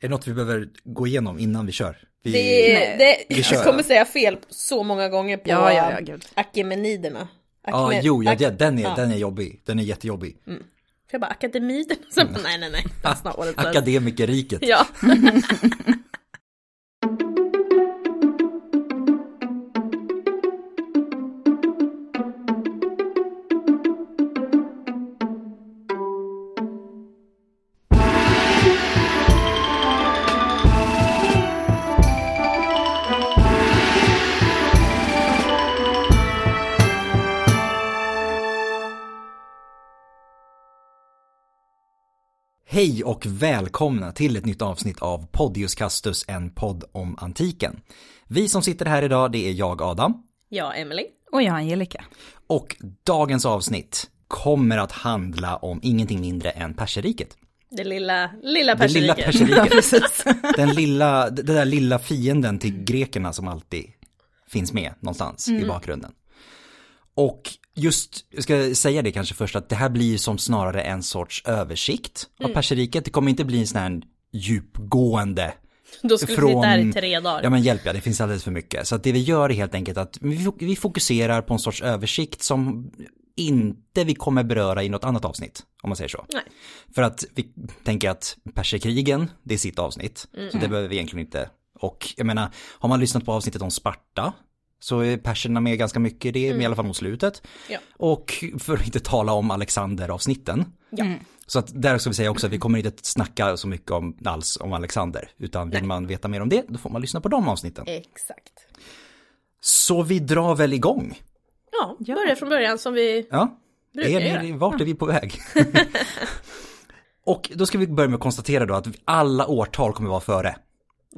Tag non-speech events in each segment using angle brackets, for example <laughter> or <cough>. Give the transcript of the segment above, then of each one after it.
det något vi behöver gå igenom innan vi kör? Vi, Det, det, Vi kör. jag kommer säga fel så många gånger på Ja, ja, ja. Akemeniderna. Ja, Akme- jo, ja, det- den, är, ja. den är jobbig. Den är jättejobbig. För jag bara, akademiderna. Så, nej, nej, nej. Fastna året <laughs> för. Akademikerriket. Ja. <laughs> <laughs> Hej och välkomna till ett nytt avsnitt av Podius Castus, en podd om antiken. Vi som sitter här idag, det är jag Adam. ja, Emily. Och jag Angelica. Och dagens avsnitt kommer att handla om ingenting mindre än perserriket. Det lilla, lilla Det lilla perseriket. <laughs> Ja, perserriket. <laughs> Den lilla, det där lilla fienden till grekerna som alltid finns med någonstans i bakgrunden. Och just, jag ska säga det kanske först, att det här blir som snarare en sorts översikt av perseriket. Det kommer inte bli en sån här djupgående Då skulle vi sitta här i tre dagar. Ja men hjälp ja, det finns alldeles för mycket. Så att det vi gör är helt enkelt att vi fokuserar på en sorts översikt som inte vi kommer beröra i något annat avsnitt, om man säger så. Nej. För att vi tänker att perserkrigen, det är sitt avsnitt. Mm. Så det behöver vi egentligen inte. Och jag menar, har man lyssnat på avsnittet om Sparta så är perserna med ganska mycket i det, i alla fall mot slutet. Ja. Och för att inte tala om Alexander-avsnitten. Ja. Så att där ska vi säga också att vi kommer inte att snacka så mycket om, alls om Alexander. Utan vill man veta mer om det, då får man lyssna på de avsnitten. Exakt. Så vi drar väl igång. Ja, börja från början som vi... Ja, Brukar är göra. ni, vart är vi på väg? <laughs> <laughs> Och då ska vi börja med att konstatera då att alla årtal kommer vara före.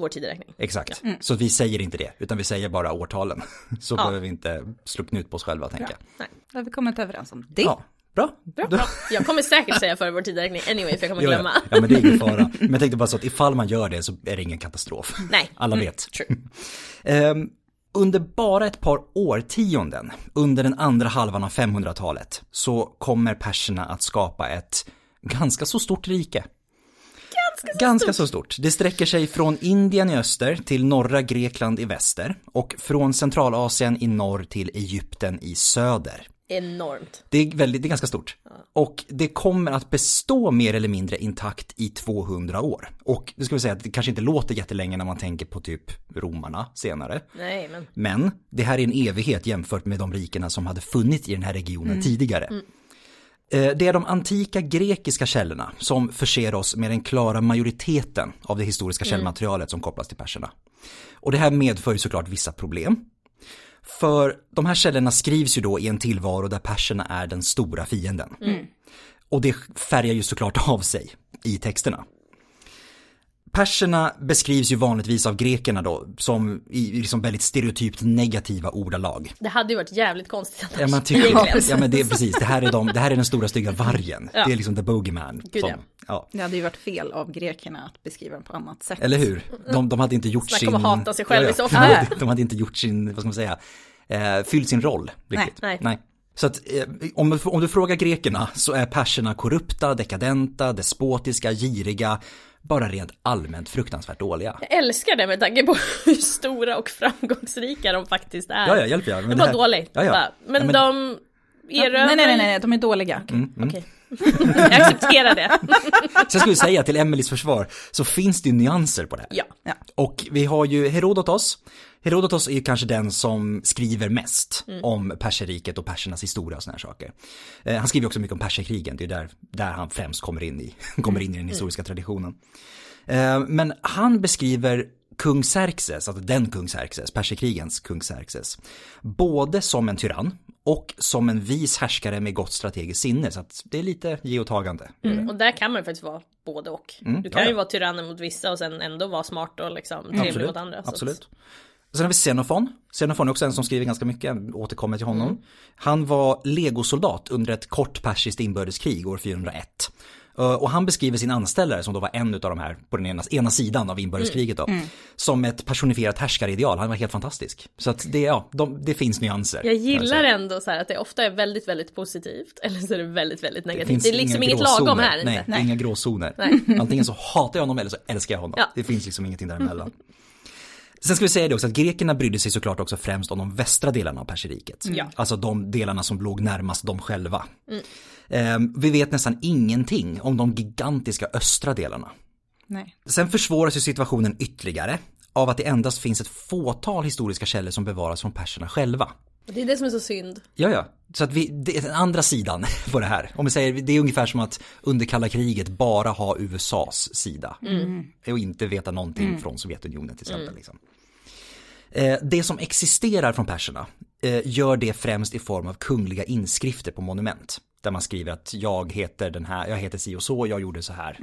Vår tideräkning. Exakt. Så vi säger inte det, utan vi säger bara årtalen. <laughs> Så Ja. behöver vi inte slå knut på oss själva, tänker jag. Nej. Då har vi kommit överens om det. Ja, bra. Bra. Bra. Jag kommer säkert säga före vår tideräkning anyway, för jag kommer Jo, glömma. ja. ja, men det är ingen <laughs> fara. Men jag tänkte bara så att ifall man gör det så är det ingen katastrof. Nej. Alla vet. True. <laughs> Ehm, under bara ett par årtionden, under den andra halvan av 500-talet, så kommer perserna att skapa ett ganska så stort rike. Ganska, så, ganska så stort. Det sträcker sig från Indien i öster till norra Grekland i väster och från Centralasien i norr till Egypten i söder. Enormt. Det är, väldigt, det är ganska stort. Och det kommer att bestå mer eller mindre intakt i 200 år. Och det ska vi säga att det kanske inte låter jättelänge när man tänker på typ romarna senare. Nej, men. Men det här är en evighet jämfört med de rikena som hade funnits i den här regionen tidigare. Eh, Det är de antika grekiska källorna som förser oss med den klara majoriteten av det historiska källmaterialet som kopplas till perserna. Och det här medför ju såklart vissa problem. För de här källorna skrivs ju då i en tillvaro där perserna är den stora fienden. Och det färgar ju såklart <laughs> av sig i texterna. Perserna beskrivs ju vanligtvis av grekerna då som i liksom väldigt stereotypt negativa ordalag. Det hade ju varit jävligt konstigt annars. Ja, man tycker, Egentligen. ja men det är precis, det här är, de, det här är den stora stygga vargen. Ja. Det är liksom the bogeyman. Gud, som, ja. ja. Det hade ju varit fel av grekerna att beskriva den på annat sätt. Eller hur? De, de hade inte gjort Snacka sin... om att hata sig själv i så De fall. hade, <laughs> de hade inte gjort sin, vad ska man säga, eh, fyllt sin roll riktigt. Nej. Så att eh, om, om du frågar grekerna så är perserna korrupta, dekadenta, despotiska, giriga, bara rent allmänt fruktansvärt dåliga. Jag älskar det med tanke på <laughs> hur stora och framgångsrika de faktiskt är. Ja, ja, hjälp ja. Men Det det var här- dåligt. Ja, ja. Men, Ja, men- de erövrar... Nej, nej, nej, nej, de är dåliga. Okej. <laughs> Jag accepterar det. <laughs> Så jag skulle säga till Emelies försvar så finns det ju nyanser på det här. Ja. Ja. Och vi har ju Herodotos. Herodotos är ju kanske den som skriver mest om perseriket och persernas historia och såna här saker. Eh, han skriver också mycket om perserkrigen, det är där, där han främst kommer in i, <laughs> kommer in i den historiska traditionen. Eh, men han beskriver kung Xerxes, alltså den kung Xerxes, perserkrigens kung Xerxes, både som en tyrann och som en vis härskare med gott strategiskt sinne, så att det är lite ge och tagande. Och där kan man ju faktiskt vara både och. Du kan Mm. ja, ju ja. vara tyrannen mot vissa och sen ändå vara smart och liksom trevlig Absolut, mot andra. så att- absolut. Sen har vi Xenofon. Xenofon är också en som skriver ganska mycket, jag återkommer till honom. Han var legosoldat under ett kort persiskt inbördeskrig år 401. Eh, Och han beskriver sin anställare som då var en av de här på den ena, ena sidan av inbördeskriget då. Som ett personifierat härskarideal, han var helt fantastisk. Så att det, ja, de, det finns nyanser. Jag gillar säga. ändå så här att det ofta är väldigt, väldigt positivt eller så är det väldigt, väldigt Det negativt. finns Det, är liksom inget lagom här Nej, inte. inga gråzoner. Antingen så hatar jag honom eller så älskar jag honom. Ja. Det finns liksom ingenting däremellan. Sen ska vi säga det också att grekerna brydde sig såklart också främst om de västra delarna av Perserriket. Ja. Alltså de delarna som låg närmast dem själva. Ehm, vi vet nästan ingenting om de gigantiska östra delarna. Nej. Sen försvåras ju situationen ytterligare av att det endast finns ett fåtal historiska källor som bevaras från perserna själva. Det är det som är så synd. Ja, ja. Så att vi, det är den andra sidan på det här. Om vi säger, det är ungefär som att under kalla kriget bara ha USAs sida. Och inte veta någonting från Sovjetunionen till exempel. Liksom. Eh, Det som existerar från perserna eh, gör det främst i form av kungliga inskrifter på monument. Där man skriver att jag heter den här, jag heter si och så, jag gjorde så här.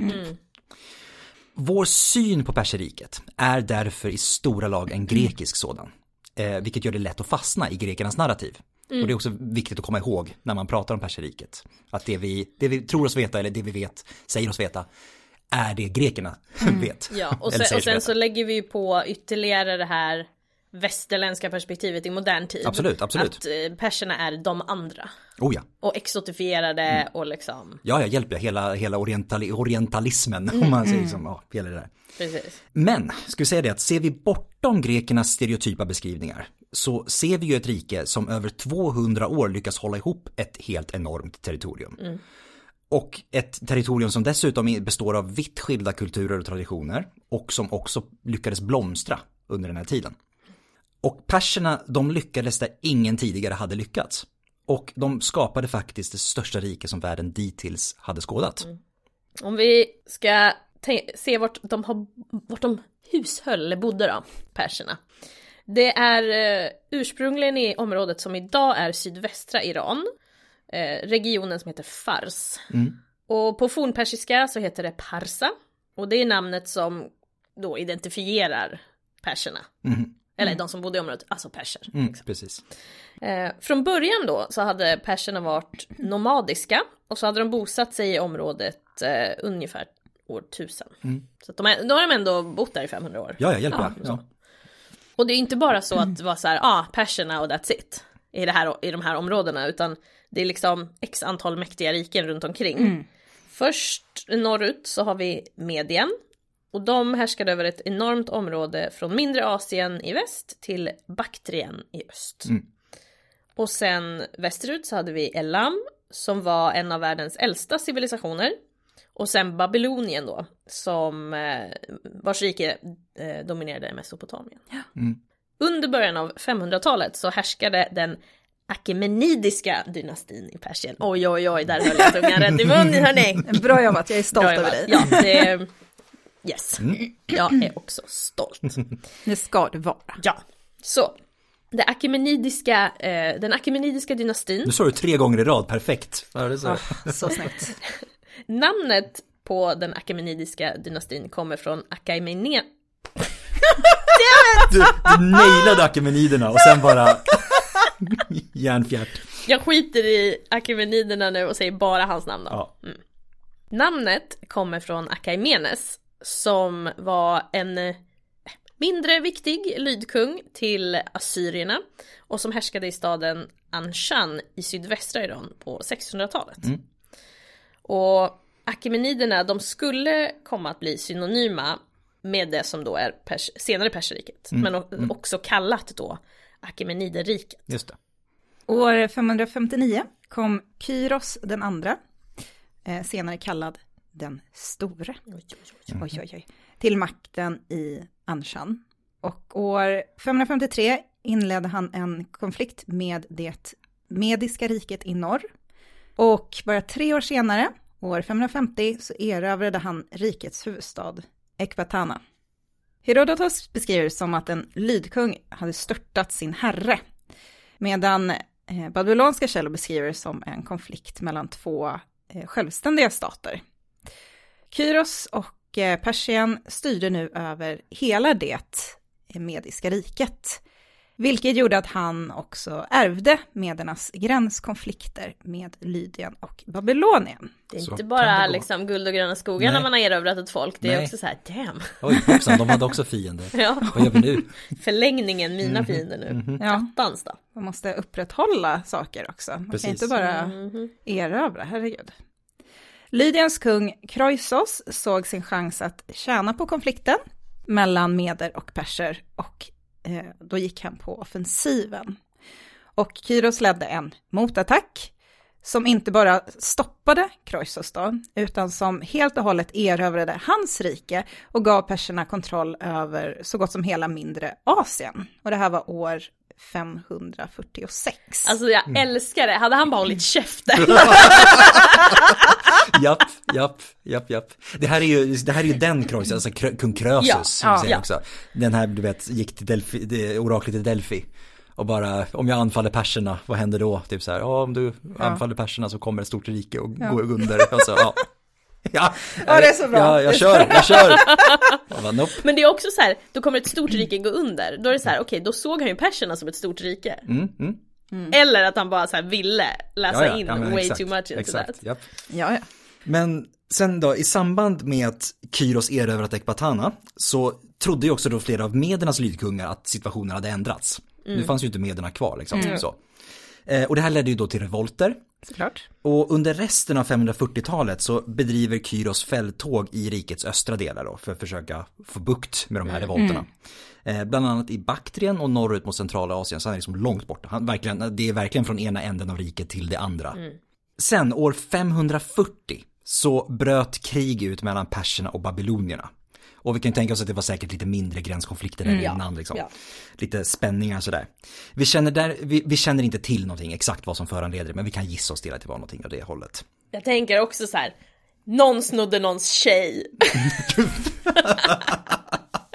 Vår syn på perseriket är därför i stora lag en grekisk sådan. Eh, vilket gör det lätt att fastna i grekernas narrativ. Och det är också viktigt att komma ihåg när man pratar om perseriket. Att det vi, det vi tror oss veta eller det vi vet, säger oss veta, är det grekerna <laughs> vet. Ja, och sen, och sen så lägger vi ju på ytterligare det här västerländska perspektivet i modern tid. Absolut, absolut. Att eh, perserna är de andra. Oh ja. Och exotifierade och liksom, Ja, jag hjälper hela, hela orientali, orientalismen om man säger som, ja, hela det där. precis. Men, ska vi säga det att ser vi bortom grekernas stereotypa beskrivningar så ser vi ju ett rike som över 200 år lyckas hålla ihop ett helt enormt territorium. Och ett territorium som dessutom består av vitt skilda kulturer och traditioner och som också lyckades blomstra under den här tiden. Och perserna, de lyckades där ingen tidigare hade lyckats. Och de skapade faktiskt det största rike som världen dittills hade skådat. Om vi ska se vart de, har, vart de hushöll eller bodde då, perserna. Det är eh, ursprungligen i området som idag är sydvästra Iran. Eh, regionen som heter Fars. Och på fornpersiska så heter det Parsa. Och det är namnet som då identifierar perserna. Eller de som bodde i området, alltså perser. Mm, precis. Eh, från början då så hade perserna varit nomadiska och så hade de bosatt sig i området eh, ungefär år 1000. Så att de, är, då har de ändå bott där i 500 år. Ja, jag hjälper. Ja, så. ja. Och det är inte bara så att det var så här, ah, perserna och that's it. I, det här, I de här områdena, utan det är liksom x antal mäktiga riken runt omkring. Först norrut så har vi Medien. Och de härskade över ett enormt område från mindre Asien i väst till Baktrien i öst. Och sen västerut så hade vi Elam som var en av världens äldsta civilisationer. Och sen Babylonien då, som eh, vars rike eh, dominerade Mesopotamien. Under början av 500-talet så härskade den Akemenidiska dynastin i Persien. Oj, oj, oj, där höll jag tungan rätt i munnen hörni. <laughs> Bra jobbat, jag är stolt Bra över jobbat. dig. Ja, det... Yes. Jag är också stolt. <laughs> Det ska du vara. Ja, så. Det akemenidiska, eh, den akemenidiska dynastin, Nu sa du tre gånger i rad, perfekt. Ja, det är så. Så snyggt. <laughs> namnet på den akemenidiska dynastin kommer från Achaemene... <laughs> Du, du nailade Akemeniderna och sen bara järnfjärt. Jag skiter i Akemeniderna nu och säger bara hans namn då. Ja. Namnet kommer från Akaimenes som var en eh, mindre viktig lydkung till assyrierna och som härskade i staden Anshan i sydvästra Iran på 600-talet. Och Akemeniderna de skulle komma att bli synonyma med det som då är pers senare perserriket, men o- också kallat då Akemeniderriket. Just det. År 559 kom Kyros den andra, eh, senare kallad den store, oj, oj, oj, till makten i Anshan. Och år 553 inledde han en konflikt med det mediska riket i norr. Och bara tre år senare, år 550, så erövrade han rikets huvudstad Ekbatana. Herodotos beskriver det som att en lydkung hade störtat sin herre, medan eh, babylonska källor beskriver det som en konflikt mellan två eh, självständiga stater. Kyros och eh, Persien styrde nu över hela det mediska riket. Vilket gjorde att han också ärvde Medernas gränskonflikter med Lydien och Babylonien. Det är Så inte bara liksom guld och gröna skogar när man har erövrat ett folk, det är Nej. också så här, damn. Oj, hoppsan, de hade också fiender. <laughs> Ja, Vad gör vi nu? <laughs> förlängningen mina Mhm. fiender nu. Ja, Attans då. man måste upprätthålla saker också. Man Precis. kan inte bara Mhm. erövra, herregud. Lydiens kung Kroisos såg sin chans att tjäna på konflikten mellan meder och perser och eh, då gick han på offensiven. Och Kyros ledde en motattack som inte bara stoppade Kroisos då, utan som helt och hållet erövrade hans rike och gav perserna kontroll över så gott som hela mindre Asien. Och det här var år 546. Alltså jag älskar det, hade han bara hållit käften. Japp, japp, japp, japp. Det här är ju, det här är ju den Kroisos, alltså kung Krösus, Ja, som ja, säger ja. också. Den här, du vet, gick till Delphi, det, oraklet i Delphi. Och bara, om jag anfaller perserna, vad händer då? Typ så här, ja om du anfaller perserna så kommer ett stort rike och Ja. går under. Och så, ja. <laughs> Ja, Ja, det är så bra. Ja, jag kör, jag kör. <laughs> Jag bara, nope. Men det är också så här, då kommer ett stort rike gå under. Då är det så här, okej då såg han ju perserna som ett stort rike. Mm, mm. Eller att han bara så här ville läsa Ja, ja, in ja, men way exakt, too much into exakt, that. Ja, ja. Men sen då, i samband med att Kyros erövrat Ekbatana så trodde ju också då flera av medernas lydkungar att situationen hade ändrats. Nu fanns ju inte mederna kvar liksom. Så. Eh, och det här ledde ju då till revolter. Såklart. Och under resten av 540-talet så bedriver Kyros fälttåg i rikets östra delar då för att försöka få bukt med de här revolterna. Eh, bland annat i Baktrien och norrut mot centrala Asien, så han är liksom långt borta. Han, verkligen, det är verkligen från ena änden av riket till det andra. Sen år 540 så bröt krig ut mellan perserna och babylonierna. Och vi kan ju tänka oss att det var säkert lite mindre gränskonflikter än Ja, innan liksom. ja. Lite spänningar sådär. Vi känner, där, vi, vi känner inte till någonting exakt vad som föranleder det, men vi kan gissa oss till att det var någonting av det hållet. Jag tänker också så här, någon snodde någons tjej. <laughs> <laughs> <laughs>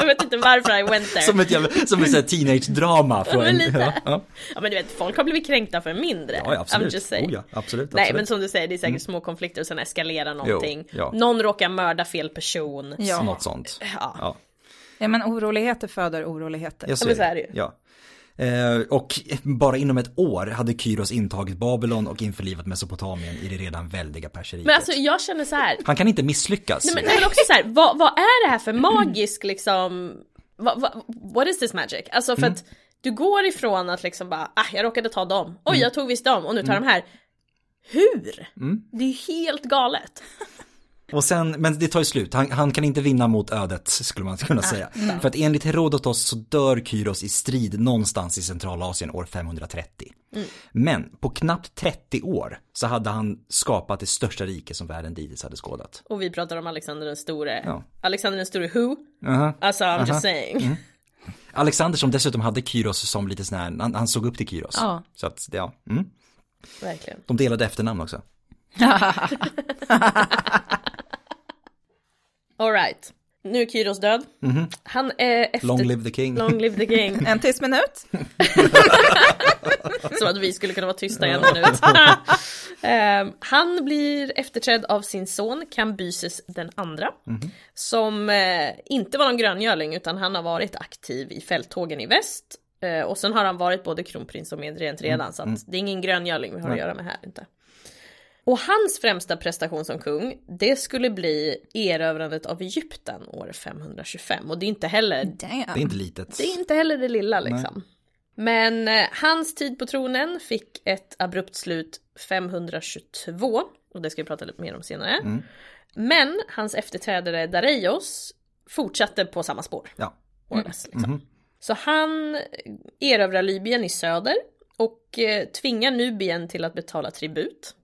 jag vet inte varför I went there. Som ett jävla, som ett teenage-drama. från- men lite. Ja, ja. Ja men du vet, folk har blivit kränkta för mindre. ja, absolut. Just saying. Oh, ja, absolut, Nej absolut. men som du säger, det är säkert små konflikter och sen eskalerar någonting. ja. Någon råkar mörda fel person. Ja. Något sånt. Ja. Ja, Ja, men oroligheter föder oroligheter. jag ser men så är det ju. Ja. Eh, och bara inom ett år hade Kyros intagit Babylon och införlivat Mesopotamien i det redan väldiga perseriket. Men alltså jag känner så här. Han kan inte misslyckas. Nej men, nej, men också så här, vad, vad är det här för magisk liksom, vad, vad, what is this magic? Alltså för att du går ifrån att liksom bara, ah jag råkade ta dem, oj jag tog visst dem och nu tar de här. Hur? Det är ju helt galet. Och sen, men det tar ju slut. Han, han kan inte vinna mot ödet skulle man kunna säga. För att enligt Herodotos så dör Kyros i strid någonstans i Centralasien år 530. Men på knappt 30 år så hade han skapat det största rike som världen dittills hade skådat. Och vi pratar om Alexander den store. Ja. Alexander den store who? Aha. Alltså I'm just saying. Alexander som dessutom hade Kyros som lite sån här, han, han såg upp till Kyros. Ja. Så att, ja. Mm. Verkligen. De delade efternamn också. <laughs> <laughs> Alright. Nu är Kyros död. Han är efter... Long live the king. Long live the king. En tyst minut. <laughs> Så att vi skulle kunna vara tysta i en minut. <laughs> Ehm, han blir efterträdd av sin son Kambyses den andra. Som eh, inte var någon gröngöling utan han har varit aktiv i fälttågen i väst. Eh, och sen har han varit både kronprins och medregent redan så att det är ingen gröngöling vi har att göra med här inte. Och hans främsta prestation som kung, det skulle bli erövrandet av Egypten år 525. Och det är inte heller Det är inte litet. det är inte heller det lilla liksom. Men eh, hans tid på tronen fick ett abrupt slut 522 och det ska vi prata lite mer om senare. Men hans efterträdare Dareios fortsatte på samma spår. Ja. less, liksom. Så han erövrar Libyen i söder och eh, tvingar Nubien till att betala tribut.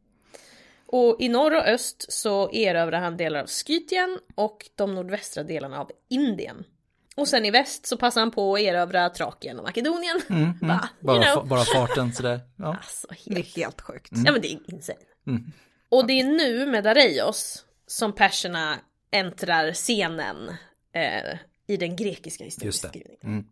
Och i norr och öst så erövrar han delar av Skytien och de nordvästra delarna av Indien. Och sen i väst så passar han på att erövra Trakien och Makedonien. Va? You Bara, know. fa- bara farten sådär. Ja. Alltså, Det är helt... helt sjukt. Ja men det är insane. Och det är nu med Dareios som perserna äntrar scenen eh, i den grekiska Just det. historieskrivningen.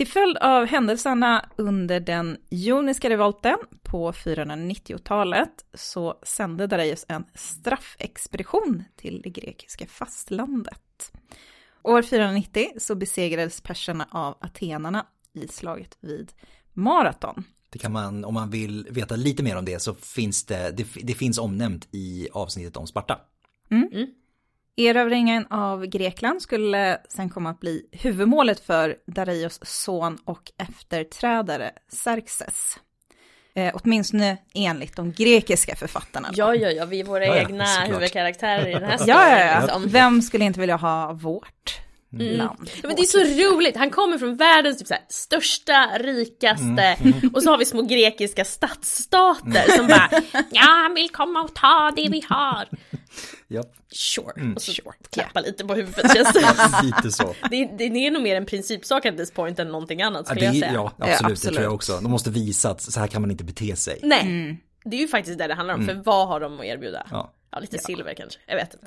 Till följd av händelserna under den joniska revolten på 490-talet så sände Dareios en straffexpedition till det grekiska fastlandet. År 490 så besegrades perserna av atenarna i slaget vid Maraton. Det kan man, om man vill veta lite mer om det så finns det, det, det finns omnämnt i avsnittet om Sparta. Erövringen av Grekland skulle sen komma att bli huvudmålet för Dareios son och efterträdare Xerxes. Eh, åtminstone enligt de grekiska författarna. Ja, ja, ja, vi är våra Ja, ja, egna såklart. huvudkaraktärer i den här <laughs> Ja, storyn. ja, ja. liksom. Vem skulle inte vilja ha vårt land? Ja, men det är så roligt, han kommer från världens typ så här, största, rikaste och så har vi små grekiska stadsstater som bara <laughs> ja, han vill komma och ta det vi har. Ja, Sure, och så klappa lite på huvudet känns det. <laughs> lite så. det. Det är nog mer en principsak at this point än någonting annat Ja, skulle det, jag säga. ja absolut, det absolut. tror jag också. De måste visa att så här kan man inte bete sig. Nej, det är ju faktiskt det det handlar om, för vad har de att erbjuda? Ja. Ja, lite silver kanske, jag vet inte.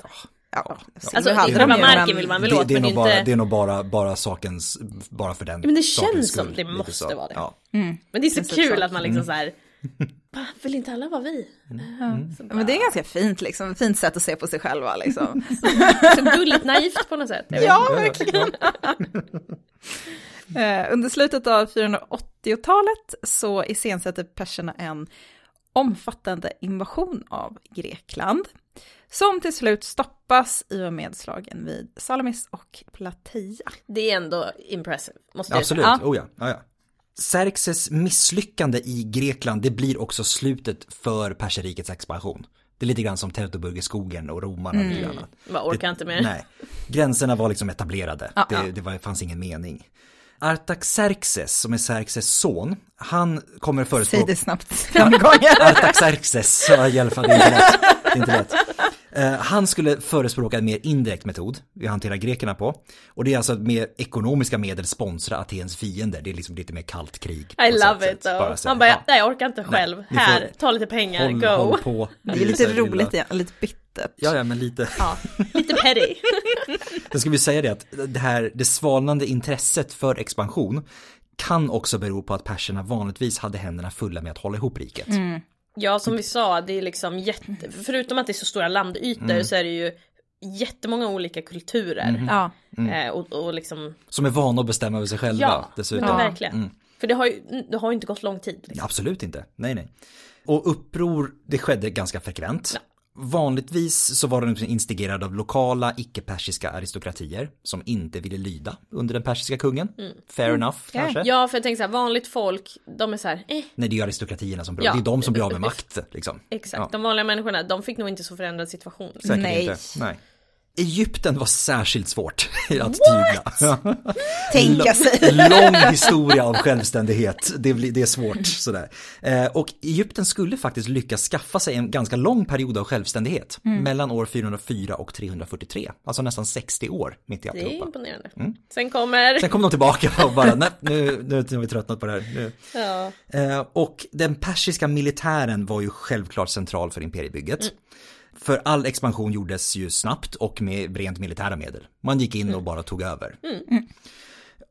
Ja, Alltså, det det- ju, marken vill man väl Det, åt, det, är men nog bara, inte... det är nog bara, bara sakens, bara för den men det känns som det måste vara det. Ja. Men det är så Precis kul så. att man liksom så här. <laughs> "Va, vill inte alla vara vi? Ja, Men det är ganska fint liksom, fint sätt att se på sig själva liksom. <laughs> Så gulligt naivt på något sätt. Ja, verkligen. <laughs> Eh, Under slutet av 480-talet så iscensätter perserna en omfattande invasion av Grekland som till slut stoppas i och med slagen vid Salamis och Plataea. Det är ändå impressive, måste jag Absolut, säga. oh ja. ja, ja. Xerxes misslyckande i Grekland, det blir också slutet för perserikets expansion. Det är lite grann som Teutoburgerskogen och romarna och mycket annat. Jag orkar inte mer. Nej, gränserna var liksom etablerade. Ja, det det var, fanns ingen mening. Artaxerxes, som är Xerxes son, han kommer Säg förespråka... det snabbt fem gånger. Artaxerxes, så i alla fall, det är inte lätt. Det är inte lätt. Eh, han skulle förespråka en mer indirekt metod vi hanterar grekerna på. Och det är alltså att med ekonomiska medel sponsra Atens fiender. Det är liksom lite mer kallt krig. I på sätt- love it though. Bara Han bara, ja, nej jag orkar inte själv. får- Här, ta lite pengar, håll, go. håll på. Det är lite roligt igen, lite bittert. Ja, ja, men lite. Ja, lite petty. <laughs> Då ska vi säga det att det här, det svalnande intresset för expansion kan också bero på att perserna vanligtvis hade händerna fulla med att hålla ihop riket. Ja, som vi sa, det är liksom jätte... Förutom att det är så stora landytor Mm. så är det ju jättemånga olika kulturer. Mhm. Ja, Eh, och, och liksom, Som är vana att bestämma över sig själva ja, dessutom. men Ja. verkligen. För det har ju, det har inte gått lång tid. Liksom. Absolut inte, nej nej. Och uppror, det skedde ganska frekvent. Vanligtvis så var de liksom instigerade av lokala icke-persiska aristokratier som inte ville lyda under den persiska kungen. Fair enough Ja. kanske. Ja, för jag tänker så här, vanligt folk, de är så här, eh, Nej, det är ju aristokratierna som blir, Ja. det är de som blir av med makt liksom. exakt. Ja. De vanliga människorna, de fick nog inte så förändrad situation. Säkert Nej. inte. Nej. Egypten var särskilt svårt <laughs> att tygla. tänka sig. Lång historia av självständighet, det, det är svårt sådär. Eh, och Egypten skulle faktiskt lyckas skaffa sig en ganska lång period av självständighet mellan år 404 och 343, alltså nästan 60 år mitt i Det är alltihopa. imponerande. Sen kommer... Sen kom de tillbaka och bara, nej, nu, nu har vi tröttnat på det här. Nu. Ja. Eh, och den persiska militären var ju självklart central för imperiebygget. För all expansion gjordes ju snabbt och med rent militära medel. Man gick in och bara tog över.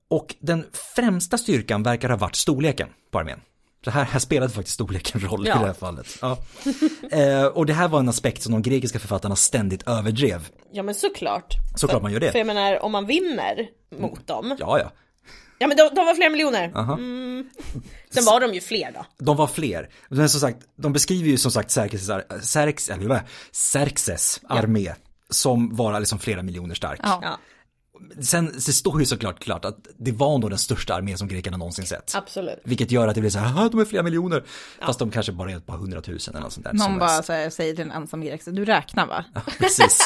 Och den främsta styrkan verkar ha varit storleken på armén. Så här, här spelade faktiskt storleken roll Ja. i det här fallet. Ja. eh, och det här var en aspekt som de grekiska författarna ständigt överdrev. ja, men såklart. Såklart man gör det. För jag menar, om man vinner mot dem. Ja, ja. Ja, men de, de var flera miljoner. Aha. Mm. Sen var de ju fler då. De var fler. Men som sagt, de beskriver ju som sagt Xerxes, Xerxes? Xerxes armé som var liksom flera miljoner stark. Ja. Ja, Sen det står ju såklart klart att det var nog den största armén som grekerna någonsin sett. absolut. Vilket gör att det blir så här, "Ah, de är flera miljoner. Fast de kanske bara är ett par hundratusen eller något sånt där. Någon bara här, säger till en ensam grek, så du räknar va? Precis.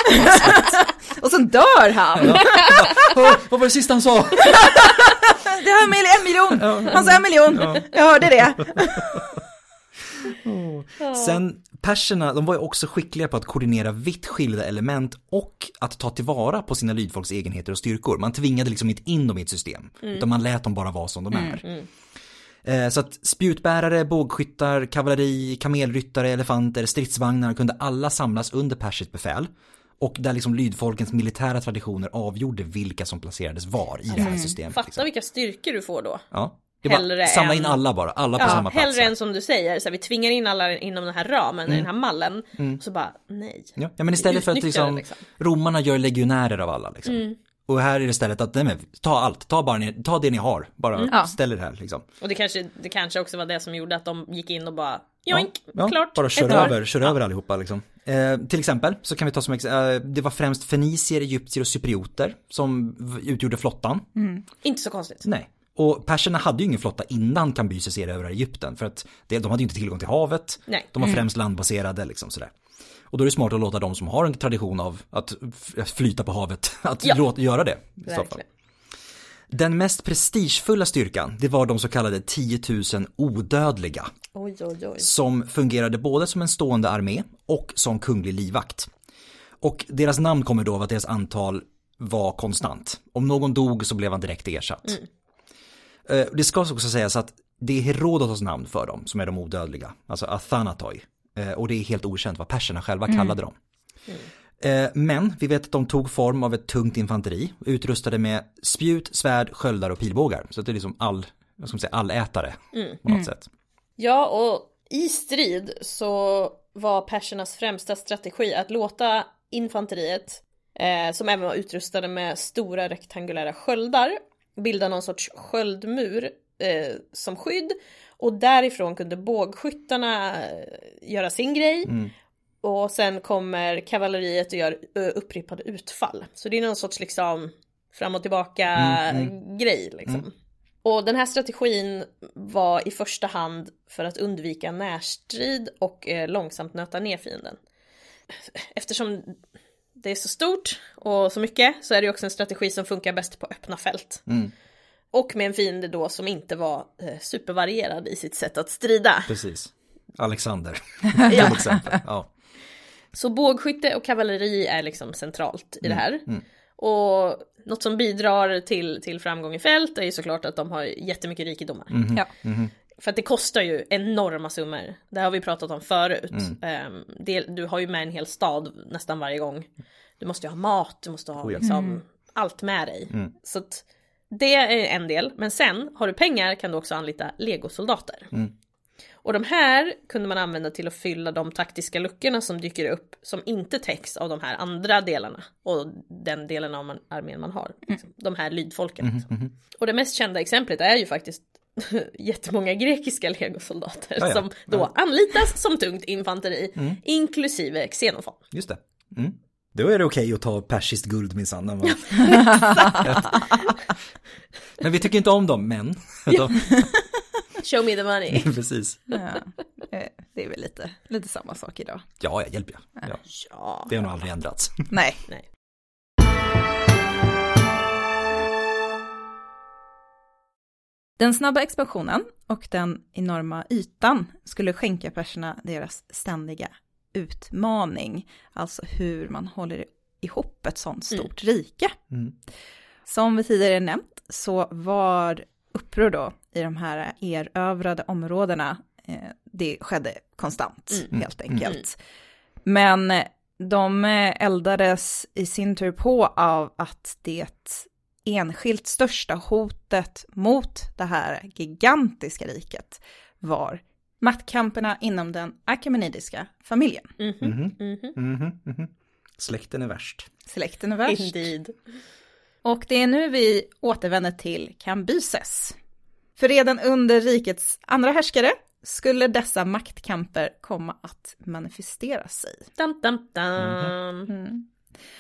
<laughs> Och sen dör han! Vad <laughs> vad var det sista han sa? <laughs> Det här med en miljon! Han sa en miljon! Jag hörde det! Sen perserna, de var ju också skickliga på att koordinera vitt skilda element och att ta tillvara på sina lydfolks egenheter och styrkor. Man tvingade liksom inte in dem i ett system, utan man lät dem bara vara som de är. Eh, Så att spjutbärare, bågskyttar, kavalleri, kamelryttare, elefanter, stridsvagnar kunde alla samlas under persiskt befäl. Och där liksom lydfolkens militära traditioner avgjorde vilka som placerades var i det här systemet. Fatta Liksom. vilka styrkor du får då. Ja. Det var Hellre samla in alla bara, alla på Ja, samma plats. hellre än som du säger, så här, vi tvingar in alla inom den här ramen, i den här mallen. Så bara, nej. Ja, ja men istället för att liksom, liksom. romarna gör legionärer av alla liksom. Och här är det istället att, nej men, ta allt, ta bara ni, ta det ni har, bara Ja. ställ er här liksom. Och det kanske, det kanske också var det som gjorde att de gick in och bara joink, Ja, klart. bara kör över, kör över allihopa liksom. Eh, till exempel så kan vi ta som exempel, eh, det var främst fenicier, egyptier och cyprioter som utgjorde flottan. Inte så konstigt. Nej. Och perserna hade ju ingen flotta innan Kambyses erövrade Egypten för att det, de hade ju inte tillgång till havet. Nej. De var främst landbaserade liksom sådär. Och då är det smart att låta de som har en tradition av att flyta på havet, <laughs> att Ja. låta, göra det. Verkligen. Den mest prestigefulla styrkan, det var de så kallade 10 000 odödliga. Oj, oj, oj. Som fungerade både som en stående armé och som kunglig livvakt. Och deras namn kommer då av att deras antal var konstant. Om någon dog så blev han direkt ersatt. Eh, Det ska också sägas att det är Herodotos namn för dem som är de odödliga, alltså Athanatoi. Eh, Och det är helt okänt vad perserna själva kallade dem. Eh, Men vi vet att de tog form av ett tungt infanteri, utrustade med spjut, svärd, sköldar och pilbågar. Så det är liksom all, vad ska man säga, allätare på något sätt. Ja, och i strid så var persernas främsta strategi att låta infanteriet, eh, som även var utrustade med stora rektangulära sköldar, bilda någon sorts sköldmur eh, som skydd. Och därifrån kunde bågskyttarna eh, göra sin grej. Och sen kommer kavalleriet och gör eh, upprepade utfall. Så det är någon sorts liksom fram och tillbaka grej liksom. Och den här strategin var i första hand för att undvika närstrid och eh, långsamt nöta ner fienden. Eftersom det är så stort och så mycket så är det också en strategi som funkar bäst på öppna fält. Och med en fiende då som inte var eh, supervarierad i sitt sätt att strida. Precis. Alexander, <laughs> till exempel. Ja. Så bågskytte och kavalleri är liksom centralt i det här. Och något som bidrar till, till framgång i fält är ju såklart att de har jättemycket rikedomar. Ja. För att det kostar ju enorma summor. Det har vi pratat om förut. Ehm, det, du har ju med en hel stad nästan varje gång. Du måste ju ha mat, du måste ha Oh ja. liksom allt med dig. Så att det är en del. Men sen, har du pengar kan du också anlita legosoldater. Och de här kunde man använda till att fylla de taktiska luckorna som dyker upp som inte täcks av de här andra delarna och den delen av man, armén man har. Liksom. De här lydfolken. Liksom. Och det mest kända exemplet är ju faktiskt <laughs> jättemånga grekiska legosoldater Ja, ja. som då anlitas som tungt infanteri, inklusive Xenofon. Just det. Mm. Då är det okej att ta persiskt guld minsann. <laughs> men vi tycker inte om dem, men. De, Show me the money. <laughs> precis. Ja. Eh, Det är väl lite, lite samma sak idag. Ja, jag hjälper jag. Ja. Ja. Det har nog aldrig ändrats. Nej. Nej. Den snabba expansionen och den enorma ytan skulle skänka perserna deras ständiga utmaning, alltså hur man håller ihop ett sånt stort rike. Mm. Som vi tidigare nämnt så var uppror då i de här erövrade områdena, eh, det skedde konstant helt enkelt. Men eh, de eh, eldades i sin tur på av att det enskilt största hotet mot det här gigantiska riket var maktkamperna inom den akemenidiska familjen. Mhm. Mhm, mhm. Släkten är värst. Släkten är värst. Indeed. Och det är nu vi återvänder till Kambyses. För redan under rikets andra härskare skulle dessa maktkamper komma att manifestera sig. Dam, dam, dam.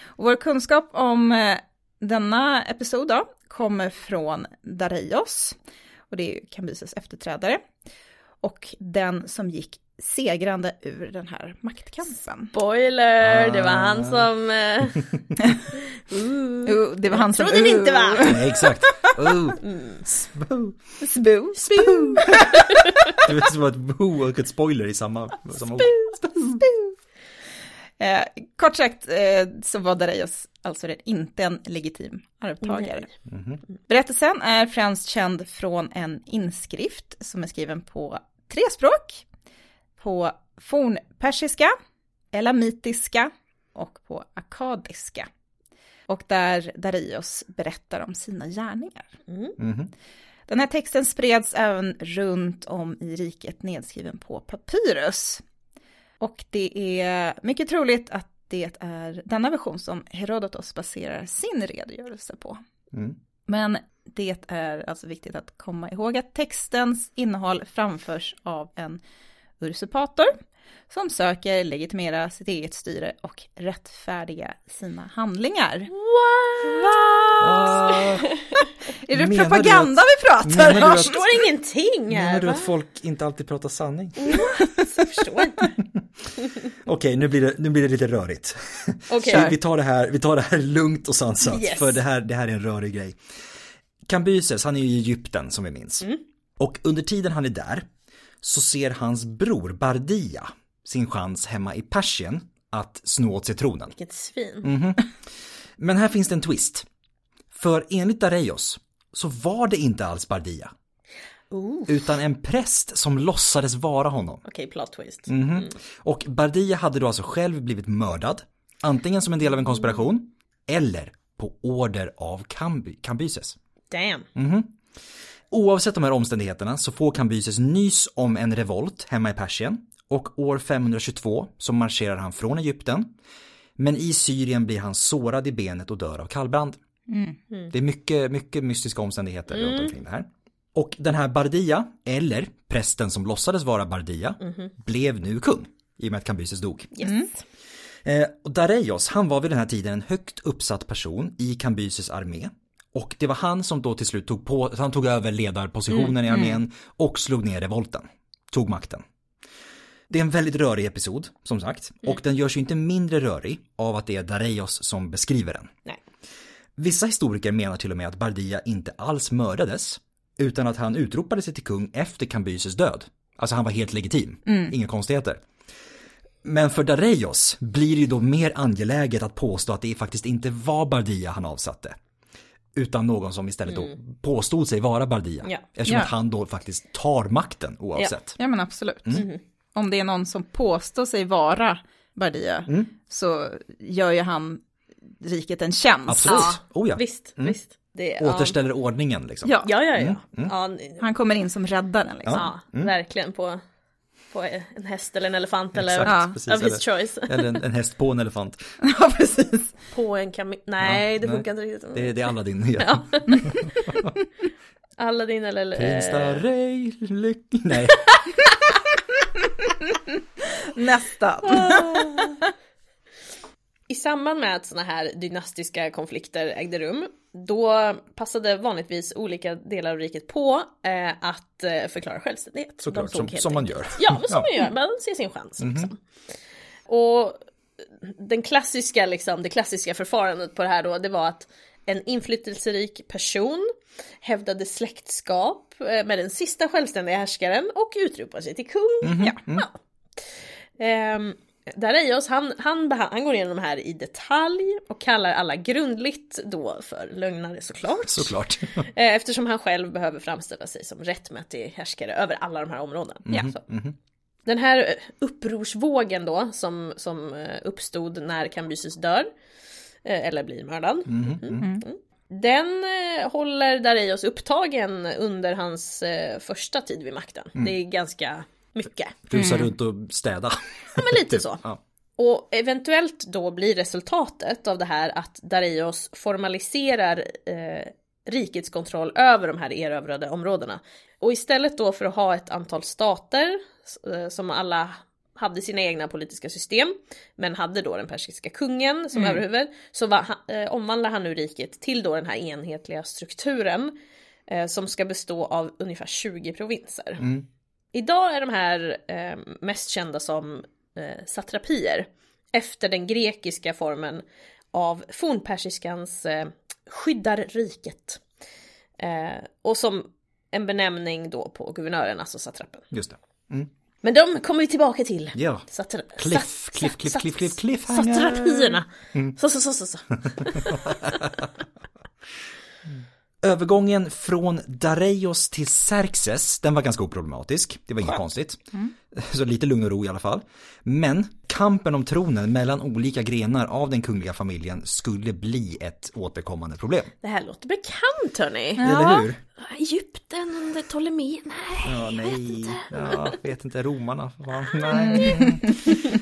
Och vår kunskap om eh, denna episod då, kommer från Dareios, och det är Kambyses efterträdare, och den som gick segrande ur den här maktkampen. Spoiler, det var han som... eh, <laughs> uh. Oh, det var han som... Trodde ni inte va? Nej, exakt. Oh. Spoo. Sbu, sbu, Det är som ett bo och ett spoiler i samma, samma ord. Eh, kort sagt eh, så var Dareios alltså inte en legitim arvtagare. Berättelsen är främst känd från en inskrift som är skriven på tre språk. På fornpersiska, elamitiska och på akadiska. Och där Dareios berättar om sina gärningar. Mhm. Den här texten spreds även runt om i riket nedskriven på papyrus. Och det är mycket troligt att det är denna version som Herodotos baserar sin redogörelse på. Mm. Men det är alltså viktigt att komma ihåg att textens innehåll framförs av en usurpator som söker legitimera sitt eget styre och rättfärdiga sina handlingar. Ah, <laughs> Är det Menar propaganda att- vi pratar menar om? att- Jag förstår ingenting menar här. du va? att folk inte alltid pratar sanning? Jag förstår inte. <laughs> Okej, nu, blir det, nu blir det lite rörigt. Okej. Vi, vi, tar det här, vi tar det här lugnt och sansat, Yes. för det här, det här är en rörig grej. Kambyses, han är ju i Egypten som vi minns. Och under tiden han är där så ser hans bror Bardia sin chans hemma i Persien att sno åt sig tronen. Vilket svin. Mm. Men här finns det en twist. För enligt Dareios så var det inte alls Bardia, Ooh. utan en präst som låtsades vara honom. Okej, plot twist. Mhm. Och Bardia hade då alltså själv blivit mördad, antingen som en del av en konspiration, eller på order av Kamby, Kambyses. Damn. Mm. Oavsett de här omständigheterna så får Kambyses nys om en revolt hemma i Persien och år 522 så marscherar han från Egypten. Men i Syrien blir han sårad i benet och dör av kallbrand. Det är mycket, mycket mystiska omständigheter runt omkring det här. Och den här Bardia, eller prästen som låtsades vara Bardia, blev nu kung i och med att Kambyses dog. Yes. Eh, och Dareios, han var vid den här tiden en högt uppsatt person i Kambyses armé. Och det var han som då till slut tog på, han tog över ledarpositionen i armén och slog ner revolten. Tog makten. Det är en väldigt rörig episod, som sagt. Och den görs ju inte mindre rörig av att det är Dareios som beskriver den. Nej. Vissa historiker menar till och med att Bardia inte alls mördades, utan att han utropade sig till kung efter Kambyses död. Alltså han var helt legitim, inga konstigheter. Men för Dareios blir det ju då mer angeläget att påstå att det faktiskt inte var Bardia han avsatte. Utan någon som istället då påstod sig vara Bardia. Ja. Eftersom Ja. att han då faktiskt tar makten oavsett. Ja men absolut. Mm. Om det är någon som påstår sig vara Bardia Mm. så gör ju han riket en tjänst. Absolut. Ja, Oh ja. Visst, visst. Det, ja. Återställer ordningen liksom. Ja, Ja, ja, ja. Mm. Ja, ni- han kommer in som räddaren liksom. ja verkligen på, på en häst eller en elefant eller Exakt, Ja. precis. of his Eller, choice. <laughs> eller en, en häst på en elefant. <laughs> Ja, precis. På en kamel. Nej, Ja, det nej. funkar inte riktigt. Det, det är Aladdin. Ja. <laughs> Aladdin eller... Prins lyck... Nej. Nästan. I samband med att sådana här dynastiska konflikter ägde rum, då passade vanligtvis olika delar av riket på eh, att eh, förklara självständighet. Såklart, som, som man gör. Ja, men som man gör, man ser sin chans. Liksom. Och den klassiska, liksom, det klassiska förfarandet på det här då, det var att en inflytelserik person hävdade släktskap eh, med den sista självständiga härskaren och utropade sig till kung. Ja. ja. Ehm, Dareios, han, han, han går igenom de här i detalj och kallar alla grundligt då för lögnare såklart. Såklart. <laughs> Eh, Eftersom han själv behöver framställa sig som rättmätig härskare över alla de här områdena. Ja, så. Den här eh, upprorsvågen då som, som eh, uppstod när Kambyses dör, eller blir mördad. Mm. Den eh, håller Dareios upptagen under hans första tid vid makten. Det är ganska mycket. Rusa runt och städa. Ja, men lite <laughs> så. Ja. Och eventuellt då blir resultatet av det här att Dareios formaliserar eh, rikets kontroll över de här erövrade områdena. Och istället då för att ha ett antal stater eh, som alla hade sina egna politiska system, men hade då den persiska kungen som överhuvud, så var, eh, omvandlar han nu riket till då den här enhetliga strukturen eh, som ska bestå av ungefär 20 provinser. Idag är de här eh, mest kända som eh, satrapier efter den grekiska formen av fornpersiskans eh, skyddar riket. Eh, och som en benämning då på guvernören, alltså satrapen. Just det. Men de kommer vi tillbaka till. Ja. Satra- Cliff, cliff, cliff, cliff, cliff, cliffhanger. Satrapierna. Så, så, så, så, så. <laughs> <laughs> Övergången från Dareios till Xerxes, den var ganska oproblematisk. Det var inget konstigt. Så lite lugn och ro i alla fall. Men kampen om tronen mellan olika grenar av den kungliga familjen skulle bli ett återkommande problem. Det här låter bekant hörni. Eller hur? Egypten under Ptolemy, nej. Ja, nej. Ja, vet inte, romarna. Va? Nej.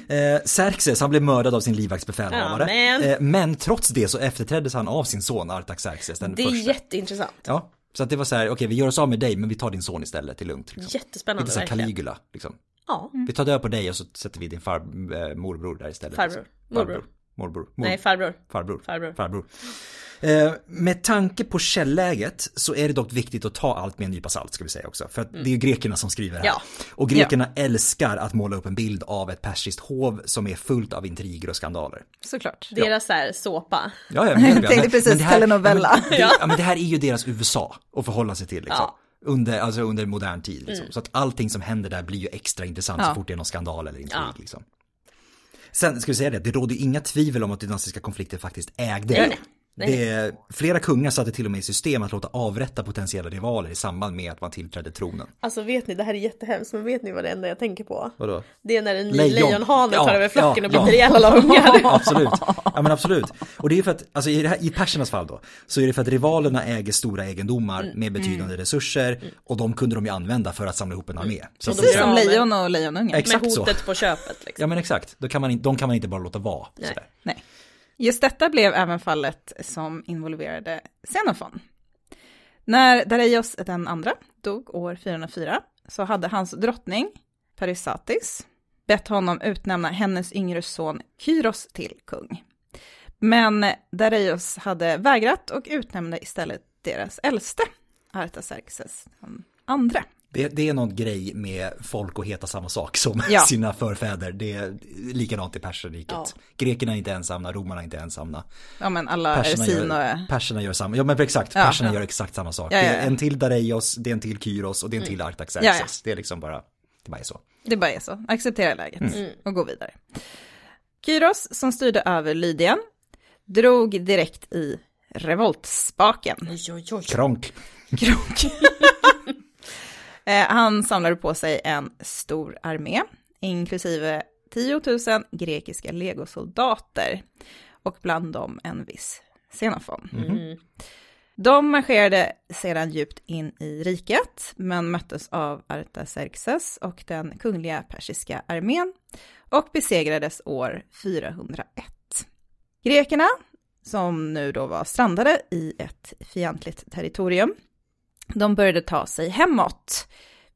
eh, Xerxes, han blev mördad av sin livvaktsbefälhavare. Ja, men. Eh, men trots det så efterträddes han av sin son Artaxerxes den Det är första. jätteintressant. Ja, så att det var så här, okej vi gör oss av med dig men vi tar din son istället, det är lugnt. Liksom. Jättespännande Lite så här. Caligula, liksom. Ja, Vi tar död på dig och så sätter vi din far, eh, morbror där istället. Farbror. Morbror. Farbror. Morbror. Mor- nej farbror. Farbror. Farbror. Farbror. Eh, med tanke på källläget så är det dock viktigt att ta allt med en nypa salt ska vi säga också. För att det är ju grekerna som skriver här. Ja. Och grekerna älskar att måla upp en bild av ett persiskt hov som är fullt av intriger och skandaler. Såklart. Deras så här såpa. Ja, Tänkte <laughs> precis det här, telenovella. Ja, men, det, ja, men det här är ju deras USA att förhålla sig till liksom. Under, alltså under modern tid. Liksom. Så att allting som händer där blir ju extra intressant så Ja. fort det är någon skandal eller intrig. Ja. Liksom. Sen ska vi säga det, det råder ju inga tvivel om att dynastiska konflikter faktiskt ägde Nej, nej. Det, flera kungar satte till och med i system att låta avrätta potentiella rivaler i samband med att man tillträdde tronen. Alltså vet ni, det här är jättehemskt, men vet ni vad det enda jag tänker på? Vadå? Det är när en Lejon. lejonhane tar Ja, över flocken ja, och biter ja. ihjäl alla ungar. <laughs> absolut. Ja men absolut. Och det är för att, alltså i, här, i persernas fall då, så är det för att rivalerna äger stora egendomar Mm. med betydande resurser och de kunde de ju använda för att samla ihop en armé. Så Precis blir som lejon och lejonunge. Exakt Med så. hotet på köpet liksom. Ja men exakt, då kan man, de kan man inte bara låta vara. Nej. Just detta blev även fallet som involverade Xenofon. När Dareios den andra dog år 404 så hade hans drottning Parysatis bett honom utnämna hennes yngre son Kyros till kung. Men Dareios hade vägrat och utnämnde istället deras äldste, Artaxerxes den andra. Det, det är någon grej med folk att heta samma sak som Ja. <laughs> sina förfäder. Det är likadant i perserriket. Ja. Grekerna är inte ensamma, romarna är inte ensamma. Ja men alla Perserna och... gör, perserna gör samma, ja men exakt, Ja, perserna ja. gör exakt samma sak. Ja, ja, Det är en till Dareios, det är en till Kyros och det är en till Artaxerxes. Ja, ja. Det är liksom bara, det bara är så. Det bara är så. Acceptera läget och gå vidare. Kyros, som styrde över Lydien, drog direkt i revoltspaken. Oj, oj, oj. Kronk. Kronk. <laughs> Eh, Han samlade på sig en stor armé, inklusive 10 000 grekiska legosoldater och bland dem en viss Xenofon. Mm. De marscherade sedan djupt in i riket, men möttes av Artaxerxes och den kungliga persiska armén och besegrades år 401. Grekerna, som nu då var strandade i ett fientligt territorium, de började ta sig hemåt,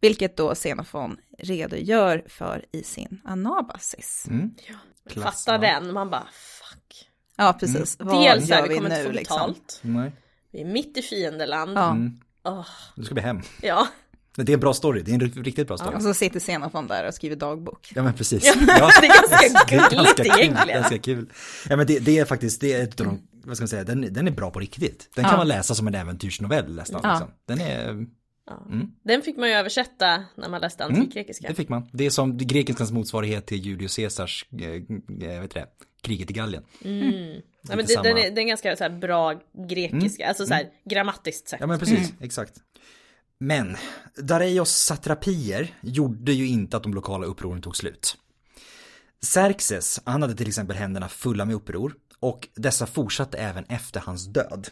vilket då Xenofon redogör för i sin Anabasis. Mm. Fatta ja. den, man bara fuck. Ja, precis. Vad Dels gör är vi vi kommer inte nu få liksom? Vi är mitt i fiendeland. Ja, Mm. Åh, nu ska vi hem. ja. Det är en bra story, det är en riktigt bra story. och så sitter Xenofon där och skriver dagbok. Ja men precis. Ja, Ja. <laughs> det är ganska gulligt egentligen. Ganska kul. Ja men det, det är faktiskt, det är ett av de, vad ska man säga, den, den är bra på riktigt. Den kan Ja. man läsa som en äventyrsnovell nästan. Ja. Liksom. Den är. Mm. Den fick man ju översätta när man läste antikgrekiska. det fick man. Det är som grekiskans motsvarighet till Julius Caesars, eh, eh, vet det, kriget i Gallien. Mm. Ja, men det, samma- den, är, den är ganska så här bra grekiska, alltså så här grammatiskt sett. Ja men precis, exakt. Men Dareios satrapier gjorde ju inte att de lokala upproren tog slut. Xerxes, han hade till exempel händerna fulla med uppror och dessa fortsatte även efter hans död.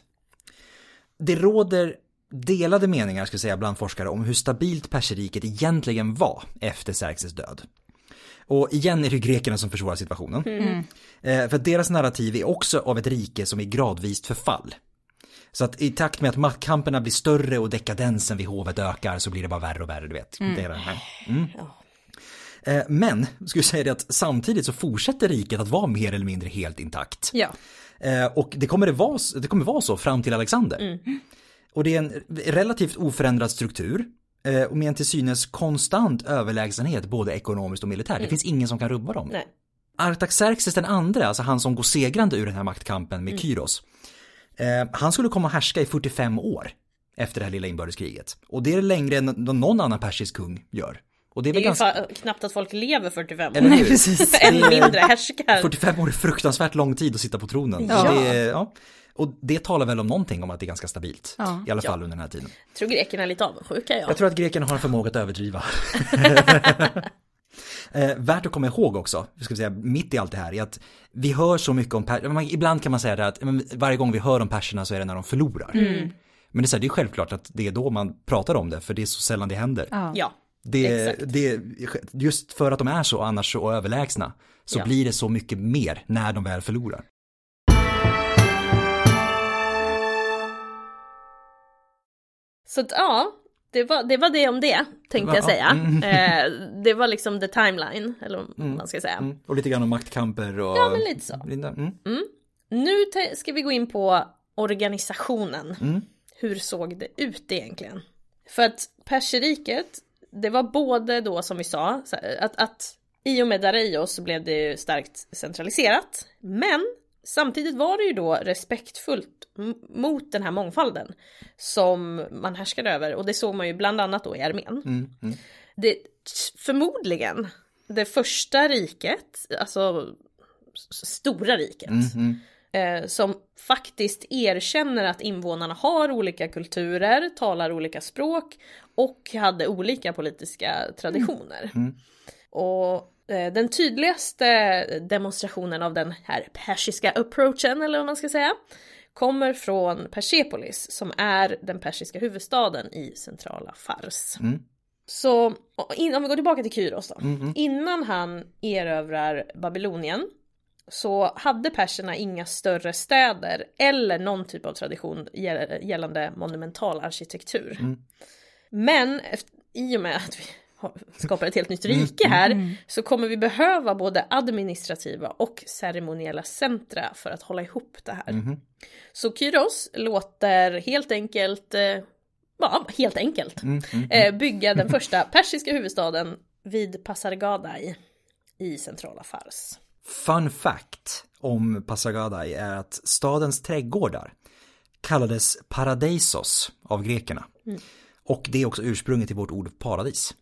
Det råder delade meningar, ska jag säga, bland forskare om hur stabilt perseriket egentligen var efter Xerxes död. Och igen är det grekerna som försvårar situationen. Eh, för deras narrativ är också av ett rike som är gradvist förfall. Så att i takt med att maktkamperna blir större och dekadensen vid hovet ökar så blir det bara värre och värre, du vet. Det är det här. Mm. Eh, Men, skulle jag säga det att samtidigt så fortsätter riket att vara mer eller mindre helt intakt. Ja. Eh, Och det kommer, det, vara, det kommer vara så fram till Alexander. Och det är en relativt oförändrad struktur. eh, Och med en till synes konstant överlägsenhet både ekonomiskt och militärt. Det finns ingen som kan rubba dem. Nej. Artaxerxes den andra, alltså han som går segrande ur den här maktkampen med Kyros. Eh, han skulle komma att härska i 45 år efter det här lilla inbördeskriget. Och det är längre än någon annan persisk kung gör. Och det är Det är ju ganska... fa- knappt att folk lever 45 Eller år. hur? precis. <laughs> Än mindre härskar. 45 år är fruktansvärt lång tid att sitta på tronen. Ja. Det är, ja. Och det talar väl om någonting om att det är ganska stabilt. Ja. I alla Ja. fall under den här tiden. Tror grekerna är lite avundsjuka ja. Jag tror att grekerna har en förmåga att överdriva. <laughs> Eh, värt att komma ihåg också, ska vi säga, mitt i allt det här, är att vi hör så mycket om perserna, ibland kan man säga det att varje gång vi hör om perserna så är det när de förlorar. Mm. Men det är, så här, det är självklart att det är då man pratar om det, för det är så sällan det händer. Ja. Det, det, just för att de är så annars så överlägsna så Ja. blir det så mycket mer när de väl förlorar. så ja, det var, det var det om det, tänkte jag Ja, säga. mm. Eh, det var liksom the timeline, eller vad man ska säga. Mm. Och lite grann om maktkamper och... Ja, men lite så. Mm. Nu te- ska vi gå in på organisationen. Mm. Hur såg det ut egentligen? För att Perserriket, det var både då som vi sa, att, att i och med Dareios så blev det ju starkt centraliserat. Men samtidigt var det ju då respektfullt mot den här mångfalden som man härskade över. Och det såg man ju bland annat då i armén. Mm. Mm. Det, förmodligen det första riket, alltså stora riket. Mm. Mm. eh, som faktiskt erkänner att invånarna har olika kulturer, talar olika språk och hade olika politiska traditioner. Mm. Och eh, den tydligaste demonstrationen av den här persiska approachen, eller vad man ska säga, kommer från Persepolis som är den persiska huvudstaden i centrala Fars. Mm. Så in, om vi går tillbaka till Kyros då. Mm. Innan han erövrar Babylonien så hade perserna inga större städer eller någon typ av tradition gäll- gällande monumental arkitektur. Mm. Men i och med att vi <laughs> skapar ett helt nytt rike här så kommer vi behöva både administrativa och ceremoniella centra för att hålla ihop det här. Mhm. Så Kyros låter helt enkelt, eh, ja helt enkelt, Mm. Mm. eh, bygga den första persiska huvudstaden vid Pasargadae i centrala Fars. Fun fact om Passagadai är att stadens trädgårdar kallades paradeisos av grekerna. Och det är också ursprunget till vårt ord paradis.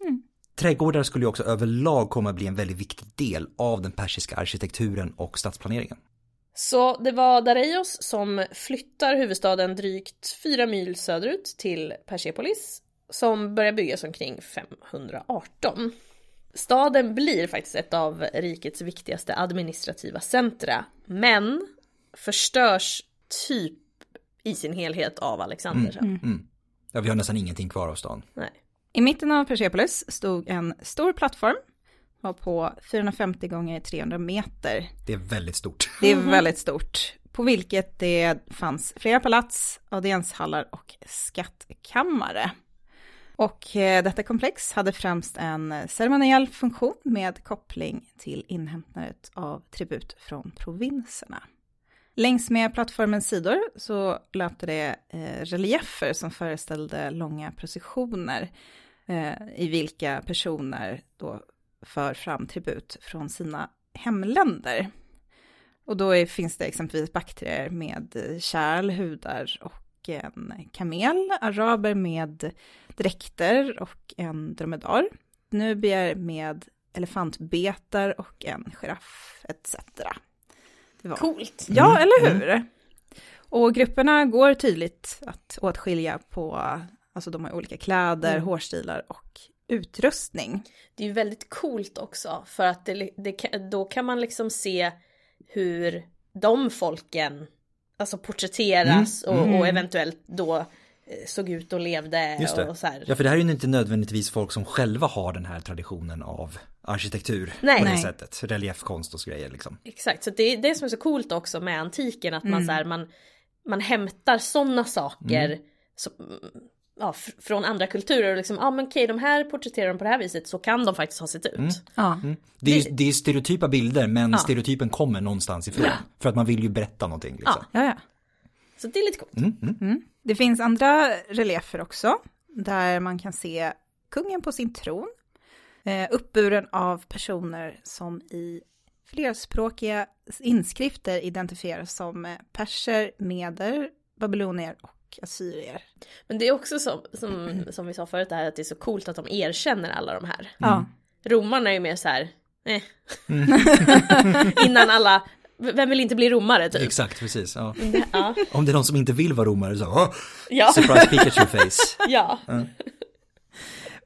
Trädgårdar skulle ju också överlag komma att bli en väldigt viktig del av den persiska arkitekturen och stadsplaneringen. Så det var Dareios som flyttar huvudstaden drygt fyra mil söderut till Persepolis som börjar byggas omkring 518. Staden blir faktiskt ett av rikets viktigaste administrativa centra, men förstörs typ i sin helhet av Alexander sen. Ja, vi har nästan ingenting kvar av stan. Nej. I mitten av Persepolis stod en stor plattform, var på 450 gånger 300 meter. Det är väldigt stort. Det är väldigt stort, på vilket det fanns flera palats, audienshallar och skattkammare. Och eh, detta komplex hade främst en ceremoniell funktion med koppling till inhämtandet av tribut från provinserna. Längs med plattformens sidor så löpte det eh, reliefer som föreställde långa processioner eh, i vilka personer då för fram tribut från sina hemländer. Och då är, finns det exempelvis bakterier med eh, kärl, hudar och en kamel, araber med dräkter och en dromedar, nubier med elefantbetar och en giraff etc. Det var Coolt! Ja, eller hur? Och grupperna går tydligt att åtskilja på, alltså de har olika kläder, hårstilar och utrustning. Det är ju väldigt coolt också för att det, det, då kan man liksom se hur de folken alltså porträtteras Och, och eventuellt då eh, såg ut och levde Just det. och så här. Ja, för det här är ju inte nödvändigtvis folk som själva har den här traditionen av arkitektur Nej. på det Nej. sättet. Reliefkonst och så grejer liksom. Exakt, så det är det som är så coolt också med antiken att man så här, man, man hämtar sådana saker som, ja, fr- från andra kulturer och liksom, ja ah, men okej de här porträtterar de på det här viset så kan de faktiskt ha sett ut. Ja, Det är, det är stereotypa bilder men stereotypen kommer någonstans ifrån. För att man vill ju berätta någonting liksom. ja, ja. Så det är lite coolt. Det finns andra reliefer också, där man kan se kungen på sin tron, eh, uppburen av personer som i flerspråkiga inskrifter identifieras som eh, perser, meder, babylonier och assyrier. Men det är också som, som, som vi sa förut det här att det är så coolt att de erkänner alla de här. Ja, Romarna är ju mer så här, eh. <laughs> Innan alla, vem vill inte bli romare typ? Exakt, precis. Ja. Ja, Om det är någon som inte vill vara romare så, oh, ja, surprise Pikachu face. <laughs> ja.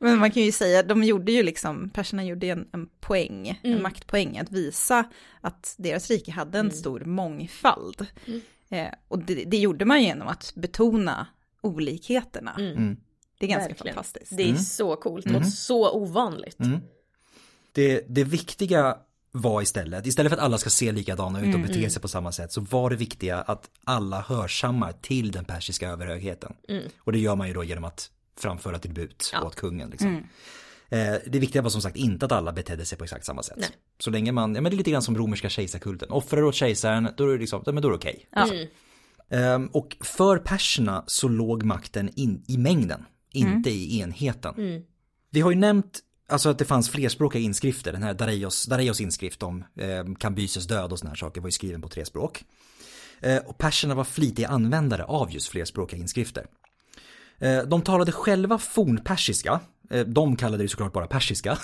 Men man kan ju säga, de gjorde ju liksom, perserna gjorde en, en poäng, Mm. en maktpoäng, att visa att deras rike hade en Mm. stor mångfald. Mm. Eh, och det, det gjorde man genom att betona olikheterna. Mm. Mm. Det är ganska Verkligen. fantastiskt. Det är Mm. så coolt Mm. och så ovanligt. Mm. Det, det viktiga var istället, istället för att alla ska se likadana ut och Mm, bete mm. sig på samma sätt, så var det viktiga att alla hörsammar till den persiska överhögheten. Mm. Och det gör man ju då genom att framföra tribut Ja. åt kungen. Liksom. Mm. Eh, det viktiga var som sagt inte att alla betedde sig på exakt samma sätt. Nej. Så länge man, ja men det är lite grann som romerska kejsarkulten. Offrar du åt kejsaren, då är det liksom, ja, men då är det okej. Ja. Mm. Ehm, och för perserna så låg makten in, i mängden, inte i enheten. Mm. Vi har ju nämnt alltså att det fanns flerspråkiga inskrifter. Den här Dareios, Dareios inskrift om eh, Kambyses död och såna här saker var ju skriven på tre språk. Eh, och perserna var flitiga användare av just flerspråkiga inskrifter. Eh, de talade själva fornpersiska. Eh, de kallade det såklart bara persiska. <laughs>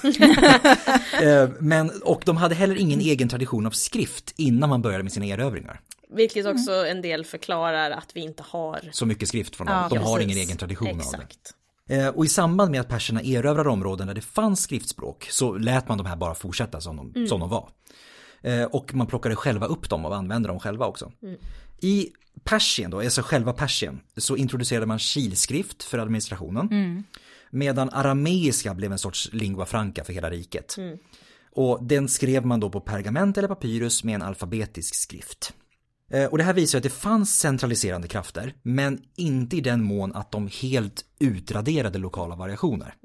eh, men, och de hade heller ingen egen tradition av skrift innan man började med sina erövringar. Vilket också en del förklarar att vi inte har Så mycket skrift från dem. Ja, de har precis. ingen egen tradition av det. exakt. Och i samband med att perserna erövrade områden där det fanns skriftspråk så lät man de här bara fortsätta som de, som de var. Och man plockade själva upp dem och använde dem själva också. I Persien då, alltså själva Persien, så introducerade man kilskrift för administrationen. Medan arameiska blev en sorts lingua franca för hela riket. Och den skrev man då på pergament eller papyrus med en alfabetisk skrift. Eh, Och det här visar att det fanns centraliserande krafter, men inte i den mån att de helt utraderade lokala variationer.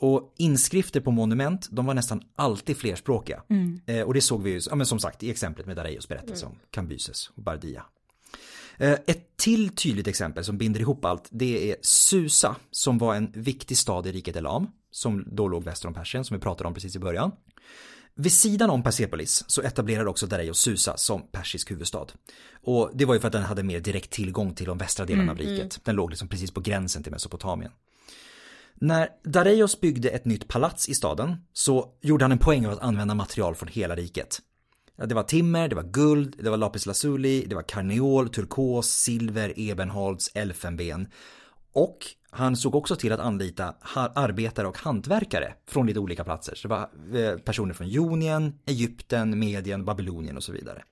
Och inskrifter på monument, de var nästan alltid flerspråkiga. Eh, Och det såg vi ju, ja, men som sagt, i exemplet med Dareios berättelse om Kambyses och Bardia. Eh, Ett till tydligt exempel som binder ihop allt, det är Susa, som var en viktig stad i riket Elam, som då låg väster om Persien, som vi pratade om precis i början. Vid sidan om Persepolis så etablerade också Dareios Susa som persisk huvudstad. Och det var ju för att den hade mer direkt tillgång till de västra delarna av riket. Den låg liksom precis på gränsen till Mesopotamien. När Dareios byggde ett nytt palats i staden så gjorde han en poäng av att använda material från hela riket. Det var timmer, det var guld, det var lapis lazuli, det var karneol, turkos, silver, ebenholts, elfenben. Och han såg också till att anlita arbetare och hantverkare från lite olika platser. Så det var eh, personer från Jonien, Egypten, Medien, Babylonien och så vidare.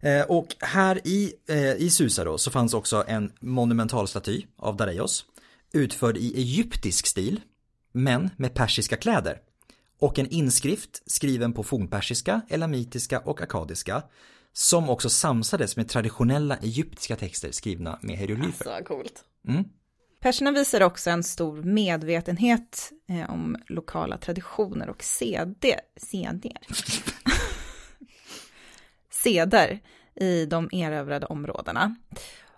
Eh, Och här i, eh, i Susa då så fanns också en monumental staty av Dareios. Utförd i egyptisk stil, men med persiska kläder. Och en inskrift skriven på fornpersiska, elamitiska och akadiska. Som också samsades med traditionella egyptiska texter skrivna med hieroglyfer. Så coolt. Mm. Perserna visar också en stor medvetenhet eh, om lokala traditioner och seder, seder. <laughs> seder i de erövrade områdena.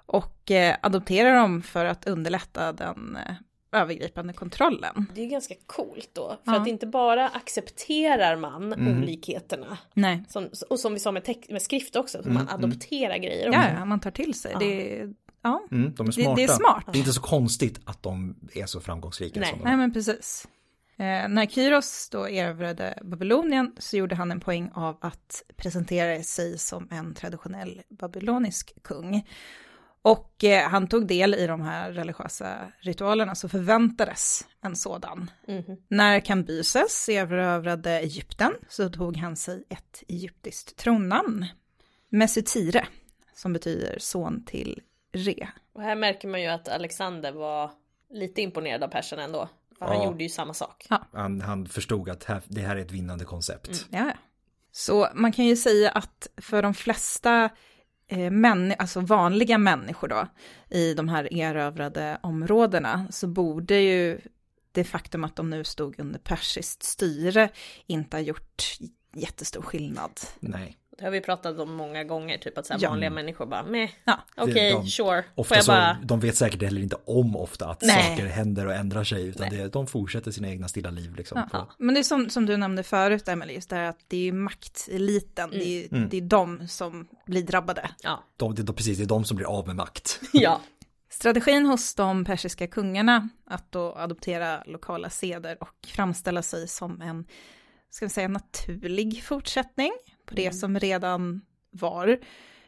Och eh, adopterar dem för att underlätta den eh, övergripande kontrollen. Det är ganska coolt då. För Ja. att inte bara accepterar man Mm. olikheterna. Nej, Som, och som vi sa med, text, med skrift också, så man adopterar grejer. ja, ja, man tar till sig. Ja. Det, är- ja, Mm, de är det, smarta. det är smart. Det är inte så konstigt att de är så framgångsrika Nej. som de Nej men precis. Eh, när Kyros då erövrade Babylonien så gjorde han en poäng av att presentera sig som en traditionell babylonisk kung. Och eh, han tog del i de här religiösa ritualerna så förväntades en sådan. Mhm. När Kambyses erövrade Egypten så tog han sig ett egyptiskt tronnamn. Mesutire, som betyder son till Re. Och här märker man ju att Alexander var lite imponerad av perserna ändå. För han Ja. gjorde ju samma sak. Han, han förstod att här, det här är ett vinnande koncept. Ja, ja. Så man kan ju säga att för de flesta Eh, män, alltså vanliga människor då, i de här erövrade områdena, så borde ju det faktum att de nu stod under persiskt styre inte ha gjort jättestor skillnad. Nej. Det har vi pratat om många gånger, typ att så här Ja. vanliga människor bara meh, Ja, okej, de- sure. Får Ofta jag så, bara... de vet säkert heller inte om ofta att Nej. saker händer och ändrar sig utan det, de fortsätter sina egna stilla liv liksom. Ja. På, Men det är som, som du nämnde förut, Emelie, just det här att det är makteliten, det, är, Mm. det är de som blir drabbade. Ja. de, det är precis, det är de som blir av med makt. <laughs> ja. Strategin hos de persiska kungarna att då adoptera lokala seder och framställa sig som en, ska vi säga, naturlig fortsättning på det som redan var,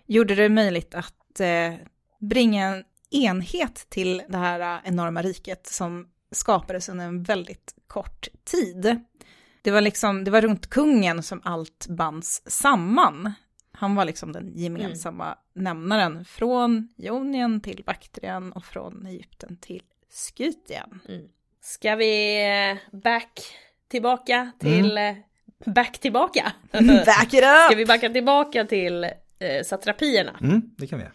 gjorde det möjligt att eh, bringa en enhet till det här eh, enorma riket som skapades under en väldigt kort tid. Det var liksom, det var runt kungen som allt bands samman. Han var liksom den gemensamma mm. nämnaren från Jonien till Baktrien och från Egypten till Skytien. Mm. Ska vi eh, back tillbaka till mm. Back tillbaka? back it up! Ska vi backa tillbaka till eh, satrapierna? Mm, det kan vi göra.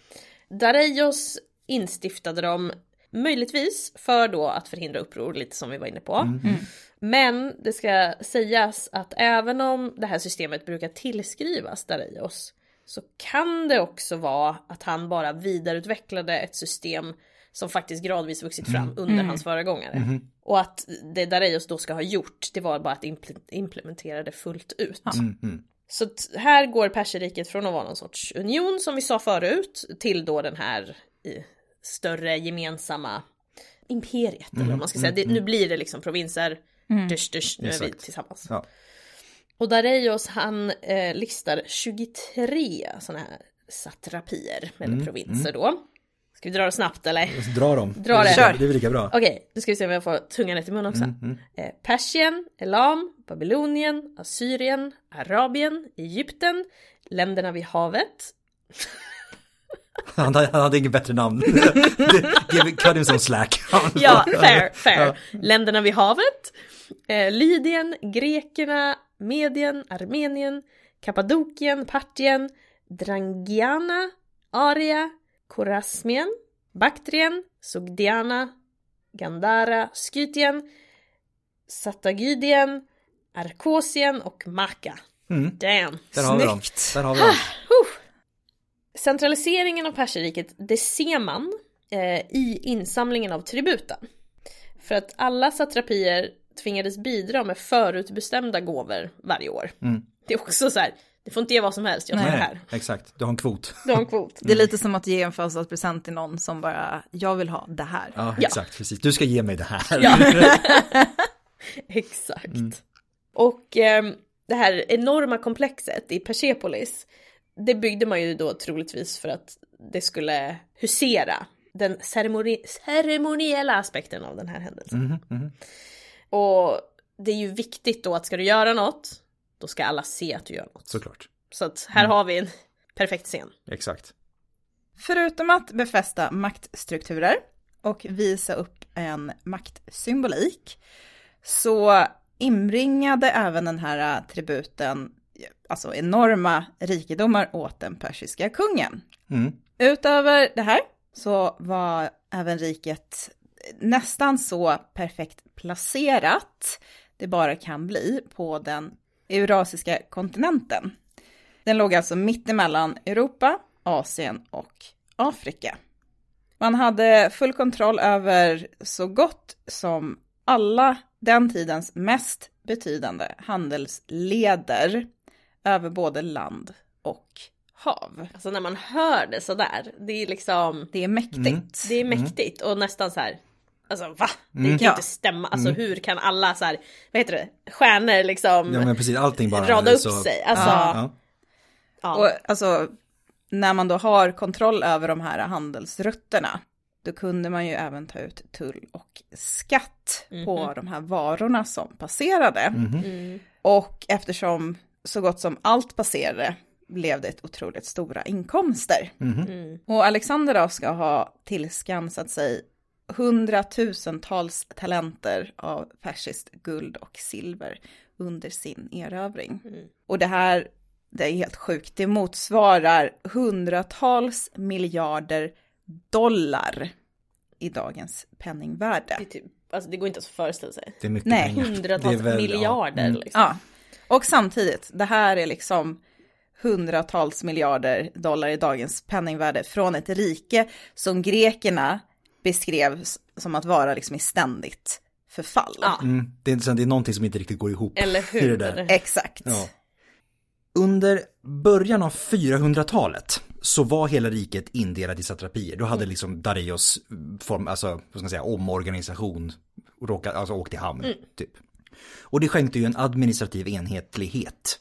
Dareios instiftade dem möjligtvis för då att förhindra uppror, lite som vi var inne på. Mm. mm. Men det ska sägas att även om det här systemet brukar tillskrivas Dareios så kan det också vara att han bara vidareutvecklade ett system som faktiskt gradvis vuxit fram mm. under mm. hans föregångare. Mm. Och att det Dareios då ska ha gjort, det var bara att implementera det fullt ut. Mm. mm. Så här går perserriket från att vara någon sorts union som vi sa förut till då den här större gemensamma imperiet eller vad man ska säga. Det, nu blir det liksom provinser, mm. dusch, dusch, nu Exakt. är vi tillsammans. Ja. Och Dareios han eh, listar 23 sådana här satrapier, eller mm. provinser då. Ska vi dra det snabbt eller? Dra dem. Dra det. Kör. Det är lika bra. Okej, nu ska vi se om jag får tungan rätt i munnen också. Mm, mm. Eh, Persien, Elam, Babylonien, Assyrien, Arabien, Egypten, länderna vid havet. <laughs> Han hade, han hade inget bättre namn. Cut him some slack. <laughs> ja, fair, <laughs> fair. Ja. Länderna vid havet. Eh, Lydien, grekerna, Medien, Armenien, Kappadokien, Partien, Drangiana, Aria, Korasmien, Baktrien, Sogdiana, Gandara, Skytien, Satagydien, Arkosien och Maka. Mm. Damn. Där har vi dem. Där har vi dem. Centraliseringen av perserriket, det ser man eh, i insamlingen av tributen. För att alla satrapier tvingades bidra med förutbestämda gåvor varje år. Mm. Det är också så här, det får inte ge vad som helst, jag tar det här. Exakt, du har en kvot. Du har en kvot. Det är lite som att ge en födelsedagspresent till någon som bara, jag vill ha det här. Ja, exakt, ja. precis. Du ska ge mig det här. Ja. <laughs> <laughs> exakt. Mm. Och eh, det här enorma komplexet i Persepolis, det byggde man ju då troligtvis för att det skulle husera den ceremoni ceremoniella aspekten av den här händelsen. Mm, mm. Och det är ju viktigt då att ska du göra något, då ska alla se att du gör något. Såklart. Så att här mm. har vi en <laughs> perfekt scen. Exakt. Förutom att befästa maktstrukturer och visa upp en maktsymbolik så inbringade även den här tributen alltså enorma rikedomar åt den persiska kungen. Mm. Utöver det här så var även riket nästan så perfekt placerat det bara kan bli på den eurasiska kontinenten. Den låg alltså mittemellan Europa, Asien och Afrika. Man hade full kontroll över så gott som alla den tidens mest betydande handelsleder över både land och hav. Alltså när man hör det sådär, det är liksom... Det är mäktigt. Mm. Det är mäktigt och nästan så här, Alltså va? Det mm. kan ju inte stämma. Alltså mm. hur kan alla så här, vad heter det, stjärnor liksom ja, men precis, allting bara rada upp så... sig. Alltså, ja. Ja. Och alltså, när man då har kontroll över de här handelsrutterna, då kunde man ju även ta ut tull och skatt mm -hmm. på mhm. de här varorna som passerade. -hmm. Mm. Och eftersom så gott som allt passerade blev det ett otroligt stora inkomster. -hmm. Mm. Och Alexander då ska ha tillskansat sig hundratusentals talenter av persiskt guld och silver under sin erövring. Mm. Och det här, det är helt sjukt, det motsvarar hundratals miljarder dollar i dagens penningvärde. Det, typ, alltså det går inte att föreställa sig. Det är mycket Nej. pengar. Hundratals väl, miljarder. Ja. Mm. Liksom. ja. Och samtidigt, det här är liksom hundratals miljarder dollar i dagens penningvärde från ett rike som grekerna beskrevs som att vara liksom i ständigt förfall. Ja. Mm, det, är, det är någonting som inte riktigt går ihop. Eller hur? Det där. Exakt. Ja. Under början av 400-talet så var hela riket indelat i satrapier. Då hade mm. liksom Dareios form, alltså, vad ska man säga, omorganisation råkat, alltså åkt i hamn, mm. typ. Och det skänkte ju en administrativ enhetlighet.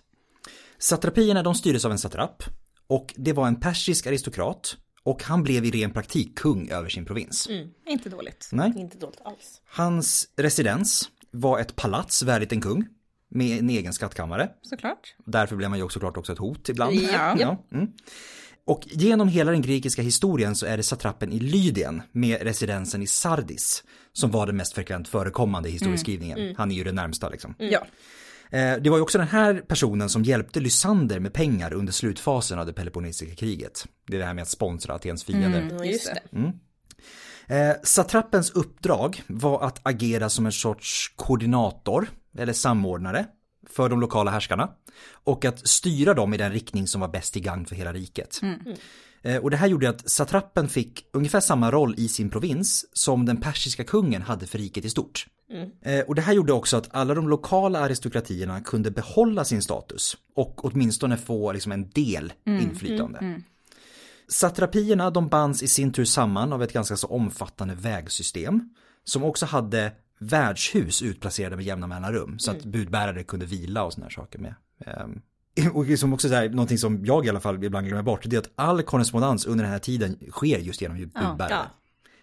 Satrapierna de styrdes av en satrap och det var en persisk aristokrat Och han blev i ren praktik kung över sin provins. Inte dåligt. Nej. Inte dåligt alls. Hans residens var ett palats värdigt en kung med en egen skattkammare. Såklart. Därför blev man ju också klart också ett hot ibland. Ja. Ja. Mm. Och genom hela den grekiska historien så är det satrappen i Lydien med residensen i Sardis som var den mest frekvent förekommande i historieskrivningen. Han är ju det närmsta liksom. Ja. Eh, Det var ju också den här personen som hjälpte Lysander med pengar under slutfasen av det Peloponnesiska kriget. Det är det här med att sponsra Atens fiender. Ja, just det. Eh, satrappens uppdrag var att agera som en sorts koordinator eller samordnare för de lokala härskarna och att styra dem i den riktning som var bäst till gagn för hela riket. Eh, och det här gjorde att satrappen fick ungefär samma roll i sin provins som den persiska kungen hade för riket i stort. Eh, och det här gjorde också att alla de lokala aristokratierna kunde behålla sin status och åtminstone få liksom en del inflytande. Satrapierna de bands i sin tur samman av ett ganska så omfattande vägsystem som också hade värdshus utplacerade med jämna mellanrum så att budbärare kunde vila och såna här saker med. Ehm, Och som också så här, någonting som jag i alla fall ibland glömmer bort, det är att all korrespondens under den här tiden sker just genom budbärare. Ja.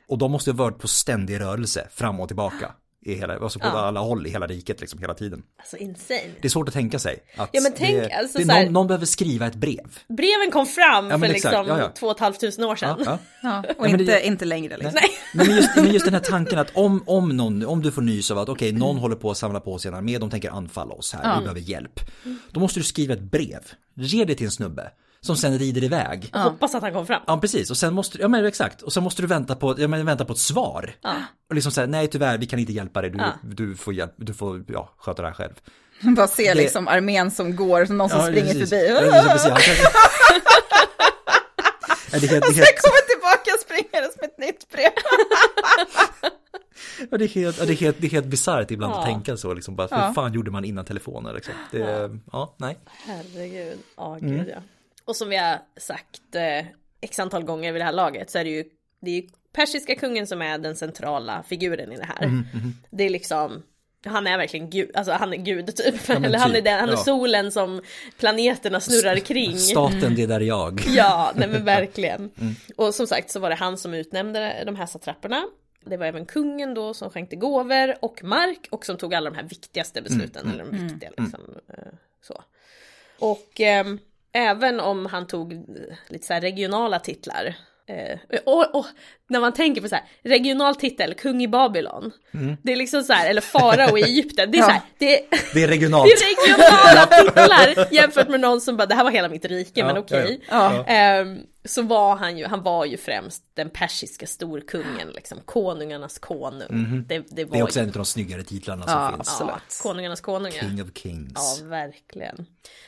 Och de måste ha varit på ständig rörelse fram och tillbaka. I hela, alltså på Ja. alla håll i hela riket liksom hela tiden. Alltså insane. Det är svårt att tänka sig. Att Ja, men tänk, det, alltså, det, så här- någon, någon behöver skriva ett brev. Breven kom fram Ja, för exakt. liksom Ja, ja. två och ett halvt tusen år sedan. Ja, ja. <laughs> Ja, och men det- inte, inte längre liksom. Nej. Nej, men, just, men just den här tanken att om, om, någon, om du får nys av att okej, någon håller på att samla på sig en armé, de tänker anfalla oss här, vi behöver hjälp. Då måste du skriva ett brev, ge det till en snubbe, som sen rider iväg. Ja. Hoppas att han kom fram. precis, och sen måste, ja men exakt, och sen måste du vänta på, ja, men vänta på ett svar. Och liksom säga, nej tyvärr, vi kan inte hjälpa dig, du, Ja. du får hjälp, du får, ja, sköta det här själv. Man <laughs> bara ser Det- liksom armén som går, som någon som Ja, springer precis. förbi. Ja, precis, <laughs> precis. Ja, det helt, det är Sen helt, kommer tillbaka springandes med ett nytt brev. <laughs> ja, det är helt, ja, det är helt, det är helt bisarrt ibland att Ja. tänka så, liksom, bara, Ja. hur fan gjorde man innan telefoner liksom? Det, ja, nej. Herregud, ja gud ja. Och som vi har sagt eh, x antal gånger vid det här laget så är det ju, det är ju persiska kungen som är den centrala figuren i det här. Det är liksom han är verkligen gud, alltså han är gud typ. men Eller han är, typ, den, han är ja. solen som planeterna snurrar kring. Staten, det där är jag. <laughs> Ja, nej men verkligen. <laughs> Och som sagt så var det han som utnämnde de här satrapperna. Det var även kungen då som skänkte gåvor och mark och som tog alla de här viktigaste besluten. Eller de viktiga liksom. eh, Så. Och ehm, även om han tog lite så här regionala titlar. Eh, och, och när man tänker på så här, regional titel, kung i Babylon. Det är liksom så här, eller farao i Egypten. Det är <laughs> Ja. så här, det, Det är regionalt. <laughs> det är regionala <laughs> titlar jämfört med någon som bara, det här var hela mitt rike, men Ja, okej. ja, ja. Ehm, så var han ju, han var ju främst den persiska storkungen, liksom konungarnas konung. det, det var Det är också ju, en av de snyggare titlarna som Ja, finns. ja, konungarnas konung. ja. King of Kings. Ja, verkligen.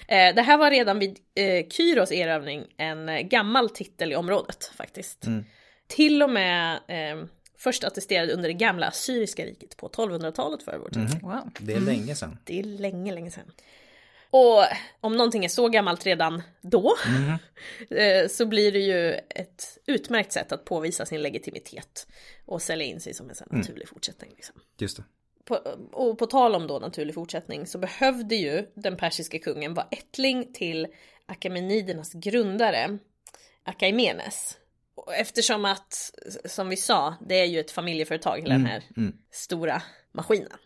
Eh, det här var redan vid eh, Kyros erövring en gammal titel i området faktiskt. Till och med eh, först attesterad under det gamla assyriska riket på 1200-talet före vår tid. Wow. Det är länge sedan. Det är länge, länge sedan. Och om någonting är så gammalt redan då <laughs> eh, så blir det ju ett utmärkt sätt att påvisa sin legitimitet och sälja in sig som en sån här naturlig fortsättning. Liksom. Just det. På, och på tal om då naturlig fortsättning så behövde ju den persiska kungen vara ättling till Akamenidernas grundare Akaimenes. Eftersom att, som vi sa, det är ju ett familjeföretag, hela den här stora maskinen.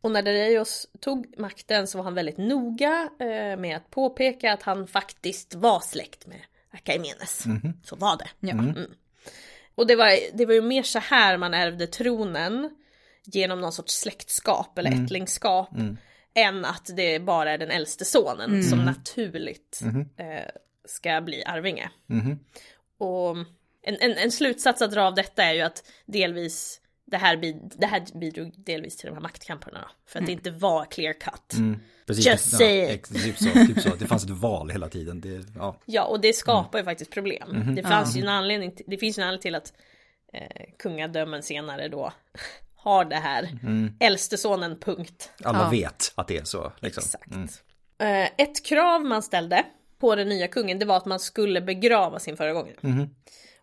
Och när Dareios tog makten så var han väldigt noga eh, med att påpeka att han faktiskt var släkt med Akaimenes. Så var det. Ja. Mm. Och det var, det var ju mer så här man ärvde tronen genom någon sorts släktskap eller ättlingskap än att det bara är den äldste sonen som naturligt eh, ska bli arvinge. Och en, en, en slutsats att dra av detta är ju att delvis det här, bid, det här bidrog delvis till de här maktkamperna. då. För att det inte var clear cut. Precis. Just ja, say it. typ, så, typ så. Det fanns ett val hela tiden. Det, ja. Ja, och det skapar ju faktiskt problem. Det, fanns ju en anledning till, det finns ju en anledning till att eh, kungadömen senare då <laughs> har det här. Äldste sonen, punkt. Alla Ja. vet att det är så. Liksom. Exakt. Mm. Eh, ett krav man ställde på den nya kungen, det var att man skulle begrava sin föregångare.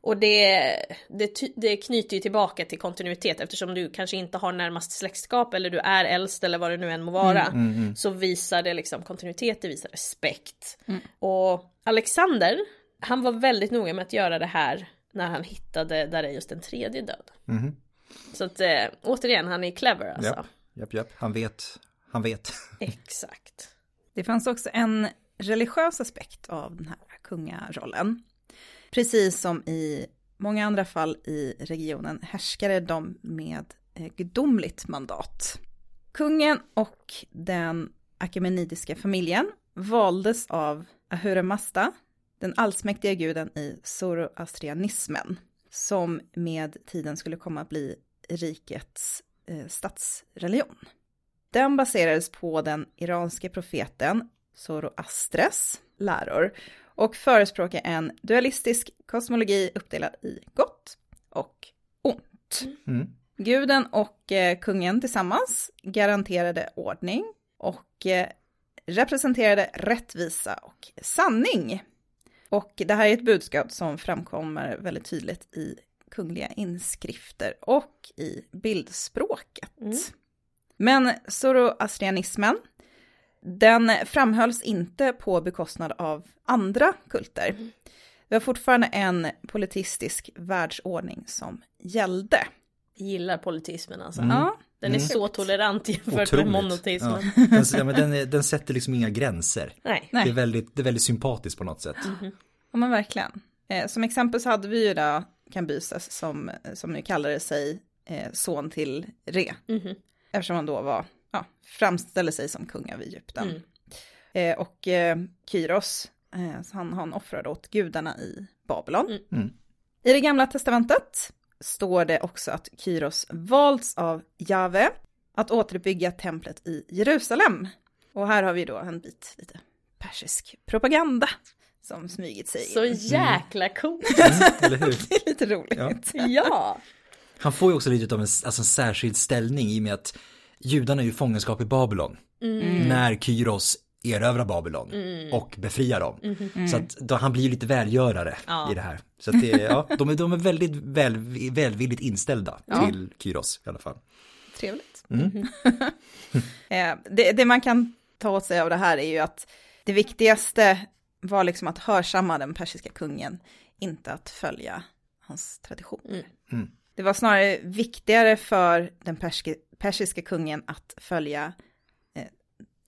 Och det, det, det knyter ju tillbaka till kontinuitet eftersom du kanske inte har närmast släktskap eller du är äldst eller vad det nu än må vara. Så visar det liksom kontinuitet, det visar respekt. Och Alexander, han var väldigt noga med att göra det här när han hittade Dareios den tredje död. Mhm. Så att äh, återigen, han är clever alltså. Japp, japp, japp. Han vet, han vet. <laughs> Exakt. Det fanns också en religiös aspekt av den här kungarollen. Precis som i många andra fall i regionen härskade de med eh, gudomligt mandat. Kungen och den akemenidiska familjen valdes av Ahura Mazda, den allsmäktiga guden i zoroastrianismen, som med tiden skulle komma att bli rikets eh, statsreligion. Den baserades på den iranske profeten Zoroastres läror och förespråkar en dualistisk kosmologi uppdelad i gott och ont. Mm. Guden och eh, kungen tillsammans garanterade ordning och eh, representerade rättvisa och sanning. Och det här är ett budskap som framkommer väldigt tydligt i kungliga inskrifter och i bildspråket. Mm. Men zoroastrianismen, den framhölls inte på bekostnad av andra kulter. Det var fortfarande en politistisk världsordning som gällde. Gillar politismen alltså. Mm. Ja, Den är Mm. så tolerant jämfört med Otroligt. monoteismen. Ja. Den, ja, men den, den sätter liksom inga gränser. Nej. Det, är väldigt, det är väldigt sympatiskt på något sätt. ja men verkligen. Eh, som exempel så hade vi ju då Kambyses som, som nu kallade sig eh, son till Re. Mhm. Eftersom han då var, ja, framställde sig som kung av Egypten. Mm. Eh, och eh, Kyros, eh, så han, han offrade åt gudarna i Babylon. Mm. Mm. I det gamla testamentet står det också att Kyros valts av Jave att återuppbygga templet i Jerusalem. Och här har vi då en bit lite persisk propaganda som smugit sig Så in. jäkla coolt. <laughs> Mm, eller hur? Det är lite roligt. Ja. <laughs> Ja. Han får ju också lite av en, alltså en särskild ställning i och med att judarna är ju fångenskap i Babylon. När Kyros erövrar Babylon och befriar dem. Så att då, han blir ju lite välgörare Ja. i det här. Så att det, ja, <laughs> de, är, de är väldigt väl, välvilligt inställda Ja. till Kyros i alla fall. Trevligt. Mm. <laughs> Eh, det, det man kan ta åt sig av det här är ju att det viktigaste var liksom att hörsamma den persiska kungen, inte att följa hans traditioner. Mm. Mm. Det var snarare viktigare för den perske, persiska kungen att följa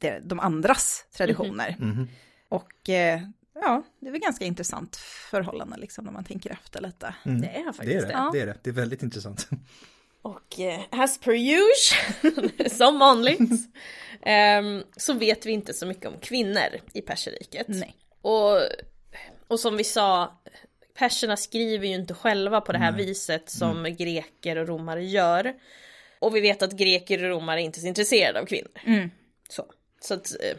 eh, de andras traditioner. Mhm. Och eh, ja, det är väl ganska intressant förhållande liksom när man tänker efter lite. Mm. Det är faktiskt Det är det, det. Ja. det är det. Det är väldigt intressant. Och eh, as per usual, <laughs> som vanligt, <laughs> ehm, så vet vi inte så mycket om kvinnor i Perserriket. Nej. Och, och som vi sa, perserna skriver ju inte själva på det här viset som greker och romare gör. Och vi vet att greker och romare är inte så intresserade av kvinnor. Mm. Så, så att eh,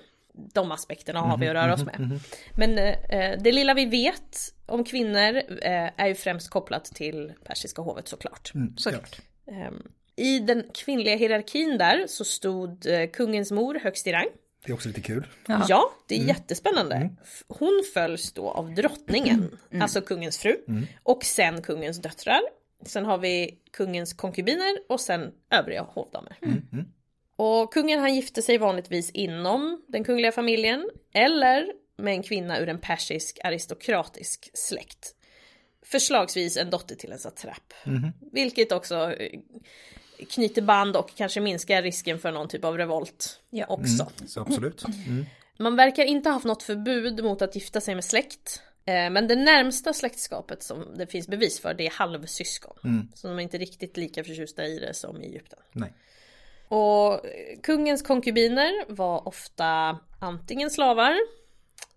de aspekterna har vi att röra oss med. Men eh, det lilla vi vet om kvinnor eh, är ju främst kopplat till persiska hovet såklart. Mm, Såklart. Ehm, I den kvinnliga hierarkin där så stod eh, kungens mor högst i rang. Det är också lite kul. Ja. Ja, det är jättespännande. F- Hon följs då av drottningen, alltså kungens fru, och sen kungens döttrar. Sen har vi kungens konkubiner och sen övriga hovdamer. Och kungen han gifte sig vanligtvis inom den kungliga familjen eller med en kvinna ur en persisk aristokratisk släkt. Förslagsvis en dotter till en satrap. Vilket också eh, knyter band och kanske minskar risken för någon typ av revolt Ja. också. Så absolut. Mm. Man verkar inte ha haft något förbud mot att gifta sig med släkt. Eh, Men det närmsta släktskapet som det finns bevis för det är halvsyskon. Mm. Så de är inte riktigt lika förtjusta i det som i Egypten. Nej. Och kungens konkubiner var ofta antingen slavar,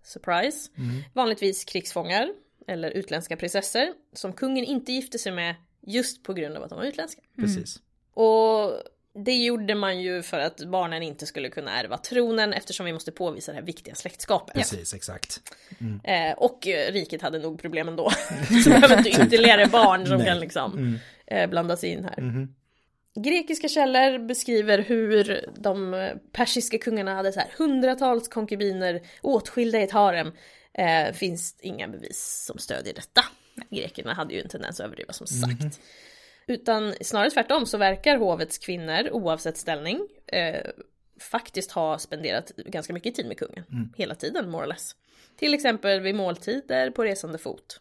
surprise, vanligtvis krigsfångar eller utländska prinsessor som kungen inte gifte sig med just på grund av att de var utländska. Precis. Och det gjorde man ju för att barnen inte skulle kunna ärva tronen eftersom vi måste påvisa det här viktiga släktskapet. Precis, exakt. Eh, och eh, riket hade nog problem ändå. <laughs> Så behöver inte ytterligare barn som Nej. kan liksom eh, blandas in här. Mhm. Grekiska källor beskriver hur de eh, persiska kungarna hade så här hundratals konkubiner åtskilda i ett harem. Eh, finns inga bevis som stödjer detta. Grekerna hade ju en tendens att överdriva som sagt. Utan snarare tvärtom så verkar hovets kvinnor, oavsett ställning, eh, faktiskt ha spenderat ganska mycket tid med kungen. Hela tiden, more or less. Till exempel vid måltider på resande fot.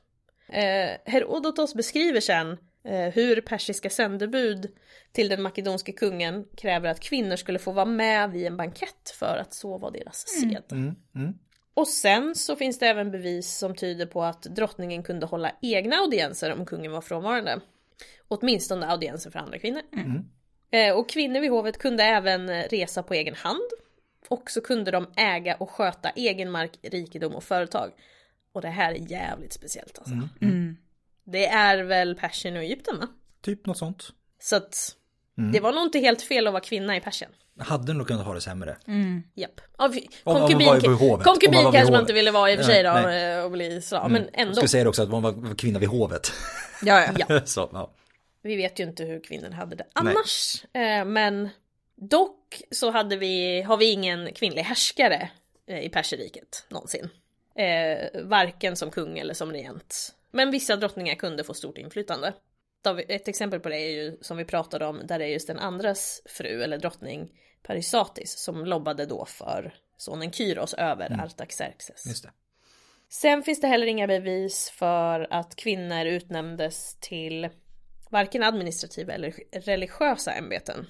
Eh, Herodotos beskriver sen eh, hur persiska sändebud till den makedonske kungen kräver att kvinnor skulle få vara med vid en bankett för att så var deras sed. Mm, mm. Och sen så finns det även bevis som tyder på att drottningen kunde hålla egna audienser om kungen var frånvarande. Åtminstone audienser för andra kvinnor. Eh, och kvinnor vid hovet kunde även eh, resa på egen hand. Och så kunde de äga och sköta egen mark, rikedom och företag. Och det här är jävligt speciellt alltså. Mm. Det är väl Persien och Egypten va? Typ något sånt. Så att det var nog inte helt fel att vara kvinna i Persien. Hade nog kunnat ha det sämre. Japp. Ja, vi- Om- om man Konkubin, hovet. Man konkubin vid kanske man inte ville vara i och för sig då Nej, eh, och bli slav, men ändå. Jag skulle säga det också att man var kvinna vid hovet. <laughs> Ja, ja. Ja. <laughs> Så, ja. Vi vet ju inte hur kvinnor hade det annars. Eh, men dock så hade vi, har vi ingen kvinnlig härskare eh, i Perseriket någonsin. Eh, varken som kung eller som regent. Men vissa drottningar kunde få stort inflytande. Ett exempel på det är ju som vi pratade om, där är just den andras fru eller drottning Parisatis som lobbade då för sonen Kyros över Artaxerxes. Just det. Sen finns det heller inga bevis för att kvinnor utnämndes till varken administrativa eller religiösa ämbeten.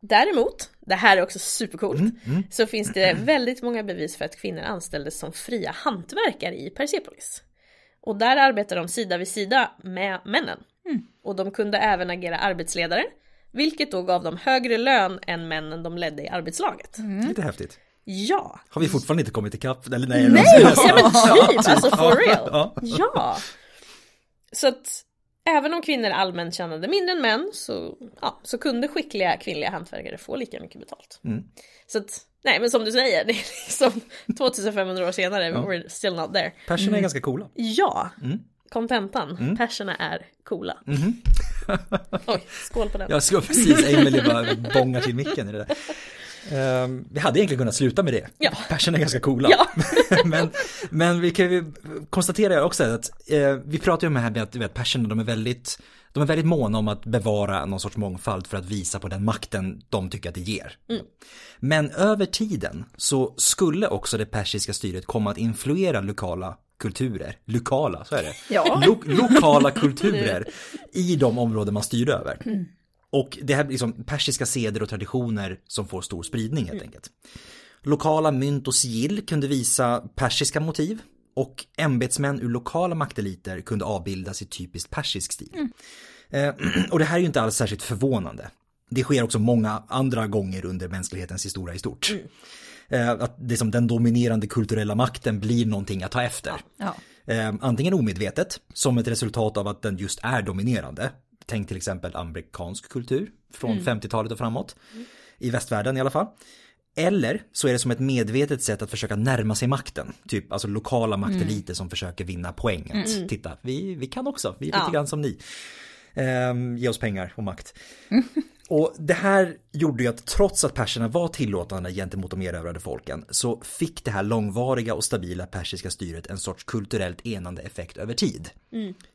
Däremot, det här är också supercoolt, så finns det väldigt många bevis för att kvinnor anställdes som fria hantverkare i Persepolis. Och där arbetar de sida vid sida med männen. Och de kunde även agera arbetsledare, vilket då gav dem högre lön än männen de ledde i arbetslaget. Lite häftigt. Ja! Har vi fortfarande inte kommit ikapp? Eller nej, Nej, ja men typ, alltså for real. Ja. Ja. Så att även om kvinnor allmänt tjänade mindre än män så, ja, så kunde skickliga kvinnliga hantverkare få lika mycket betalt. Mm. Så att, nej men som du säger, det är liksom 2500 år senare, we're still not there. Perserna är ganska coola. Ja, Mm. Kontentan, perserna är coola. <laughs> Oj, skål på den. Jag ska precis, Emelie bara bångar till micken i det där. Ehm, vi hade egentligen kunnat sluta med det. Ja. Perserna är ganska coola. Ja. <laughs> men, men vi kan ju konstatera också att eh, vi pratar ju om det här med att vet, perserna de är väldigt de är väldigt måna om att bevara någon sorts mångfald för att visa på den makten de tycker att det ger. Men över tiden så skulle också det persiska styret komma att influera lokala kulturer, lokala, så är det. Ja. Lo- lokala <laughs> kulturer i de områden man styrde över. Och det här blir liksom persiska seder och traditioner som får stor spridning helt enkelt. Lokala mynt och sigill kunde visa persiska motiv och ämbetsmän ur lokala makteliter kunde avbildas i typiskt persisk stil. Eh, <clears throat> och det här är ju inte alls särskilt förvånande. Det sker också många andra gånger under mänsklighetens historia i stort. Eh, att det som den dominerande kulturella makten blir någonting att ta efter. Ja. Eh, antingen omedvetet, som ett resultat av att den just är dominerande. Tänk till exempel amerikansk kultur från 50-talet och framåt. I västvärlden i alla fall. Eller så är det som ett medvetet sätt att försöka närma sig makten. Typ alltså lokala makteliter som försöker vinna poäng. Att, Titta, vi, vi kan också, vi är lite Ja. grann som ni. Ehm, ge oss pengar och makt. <laughs> Och det här gjorde ju att trots att perserna var tillåtande gentemot de erövrade folken så fick det här långvariga och stabila persiska styret en sorts kulturellt enande effekt över tid.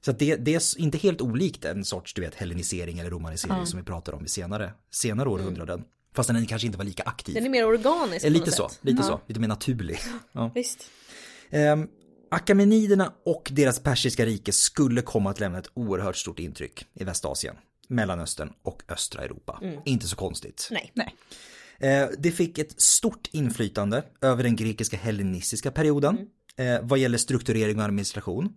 Så att det, det är inte helt olikt en sorts du vet, hellenisering eller romanisering som vi pratar om i senare, senare århundraden. Fast den kanske inte var lika aktiv. Den är mer organisk Eh, Lite så, sätt. lite Ja, så, lite mer naturlig. <laughs> Ja. Visst. Ehm, Akameniderna och deras persiska rike skulle komma att lämna ett oerhört stort intryck i Västasien, Mellanöstern och östra Europa. Inte så konstigt. Nej. Nej. Eh, det fick ett stort inflytande över den grekiska hellenistiska perioden eh, vad gäller strukturering och administration.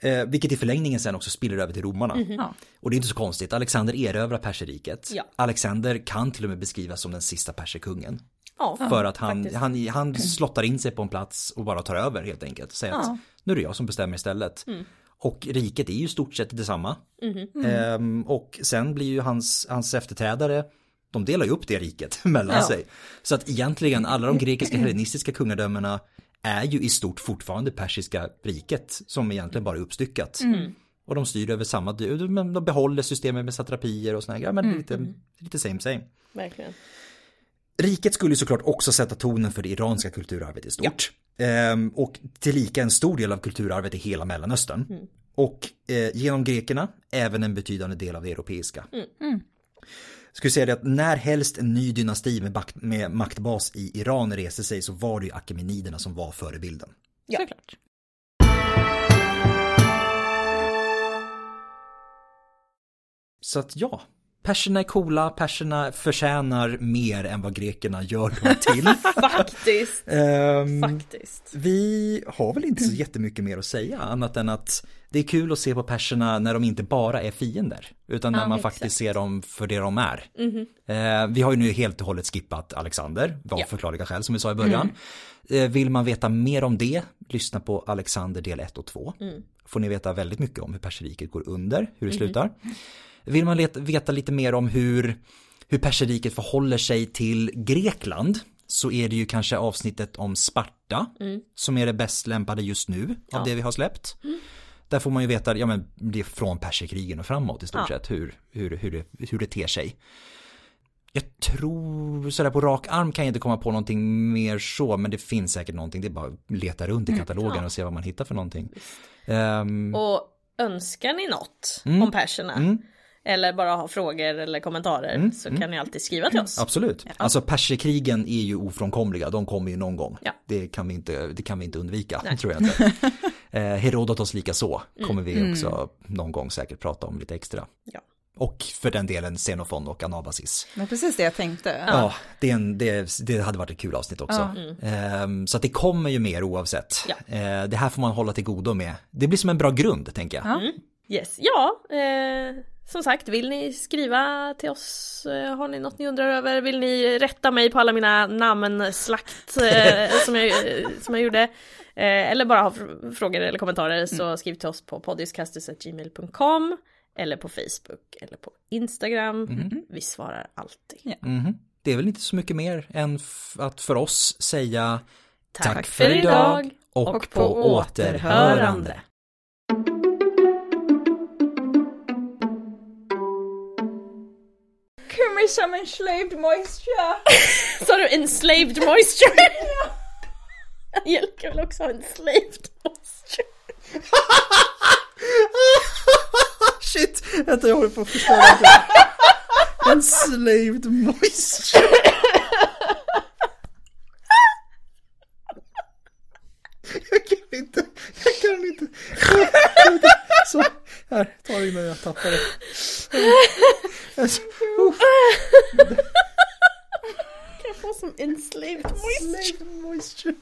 Eh, vilket i förlängningen sen också spiller över till romarna. Ja. Och det är inte så konstigt, Alexander erövrar perserriket. Ja. Alexander kan till och med beskrivas som den sista perserkungen. Ja, För att han, faktiskt. han, han <clears throat> slottar in sig på en plats och bara tar över helt enkelt. Säger att Ja. nu är det jag som bestämmer istället. Mm. Och riket är ju stort sett detsamma. Mhm. Ehm, och sen blir ju hans, hans efterträdare, de delar ju upp det riket <laughs> mellan Ja. sig. Så att egentligen alla de grekiska hellenistiska kungadömena är ju i stort fortfarande persiska riket som egentligen bara är uppstyckat. Mm. Och de styr över samma, men de behåller systemet med satrapier och sådana grejer, men Mm, lite, lite same same. Verkligen. Riket skulle såklart också sätta tonen för det iranska kulturarvet i stort. Ehm, och tillika en stor del av kulturarvet i hela Mellanöstern. Och eh, genom grekerna även en betydande del av det europeiska. Skulle säga det att när helst en ny dynasti med, makt, med maktbas i Iran reste sig så var det ju Akemeniderna som var förebilden. Ja. Såklart. Så att ja, perserna är coola, perserna förtjänar mer än vad grekerna gör dem till. <laughs> Faktiskt. Ehm, Faktiskt. Vi har väl inte så jättemycket mer att säga annat än att det är kul att se på perserna när de inte bara är fiender utan när Ja, man exakt. faktiskt ser dem för det de är. Mhm. Eh, vi har ju nu helt och hållet skippat Alexander av Ja. förklarliga skäl som vi sa i början. Eh, vill man veta mer om det, lyssna på Alexander del 1 och 2. Mm. Får ni veta väldigt mycket om hur perseriket går under, hur det slutar. Vill man veta lite mer om hur, hur perseriket förhåller sig till Grekland så är det ju kanske avsnittet om Sparta som är det bäst lämpade just nu av Mm. Ja. Mm. det vi har släppt. Där får man ju veta, ja men det är från perserkrigen och framåt i stort Ja. sett hur, hur, hur, det, hur det ter sig. Jag tror sådär på rak arm kan jag inte komma på någonting mer så, men det finns säkert någonting. Det är bara att leta runt i katalogen Mm. Ja. och se vad man hittar för någonting. Ehm, Och önskar ni något Mm. om perserna mm, eller bara har frågor eller kommentarer Mm, så mm. kan ni alltid skriva till oss. absolut. Alltså perserkrigen är ju ofrånkomliga, de kommer ju någon gång. Ja. Det, kan vi inte, det kan vi inte undvika, Nej. tror jag inte. <laughs> eh, Herodotos lika så kommer vi Mm. också någon gång säkert prata om lite extra. Ja. Och för den delen Xenofon och Anabasis. Men precis det jag tänkte. Ja, det, är en, det, det hade varit ett kul avsnitt också. Ja. Ehm, så att det kommer ju mer oavsett. Ja. Eh, det här får man hålla till godo med. Det blir som en bra grund, tänker jag. Ja. Yes, ja, eh, som sagt, vill ni skriva till oss? Eh, har ni något ni undrar över? Vill ni rätta mig på alla mina namnslakt eh, <laughs> som, jag, som jag gjorde? Eh, eller bara ha fr- frågor eller kommentarer så skriv till oss på poddiskastus.gmail.com eller på Facebook eller på Instagram. Vi svarar alltid. Mhm. Det är väl inte så mycket mer än att för oss säga Tack för idag och, och på på återhörande. Give me some enslaved moisture. <laughs> Sa du enslaved moisture? <laughs> Jelka vill också ha enslaved moisture. <laughs> Shit, vänta jag håller på att förstöra det. Enslaved moisture. Jag kan inte, jag kan inte. Så, här, ta det innan jag tappar det. Alltså, Kan jag få som enslaved moisture? enslaved moisture.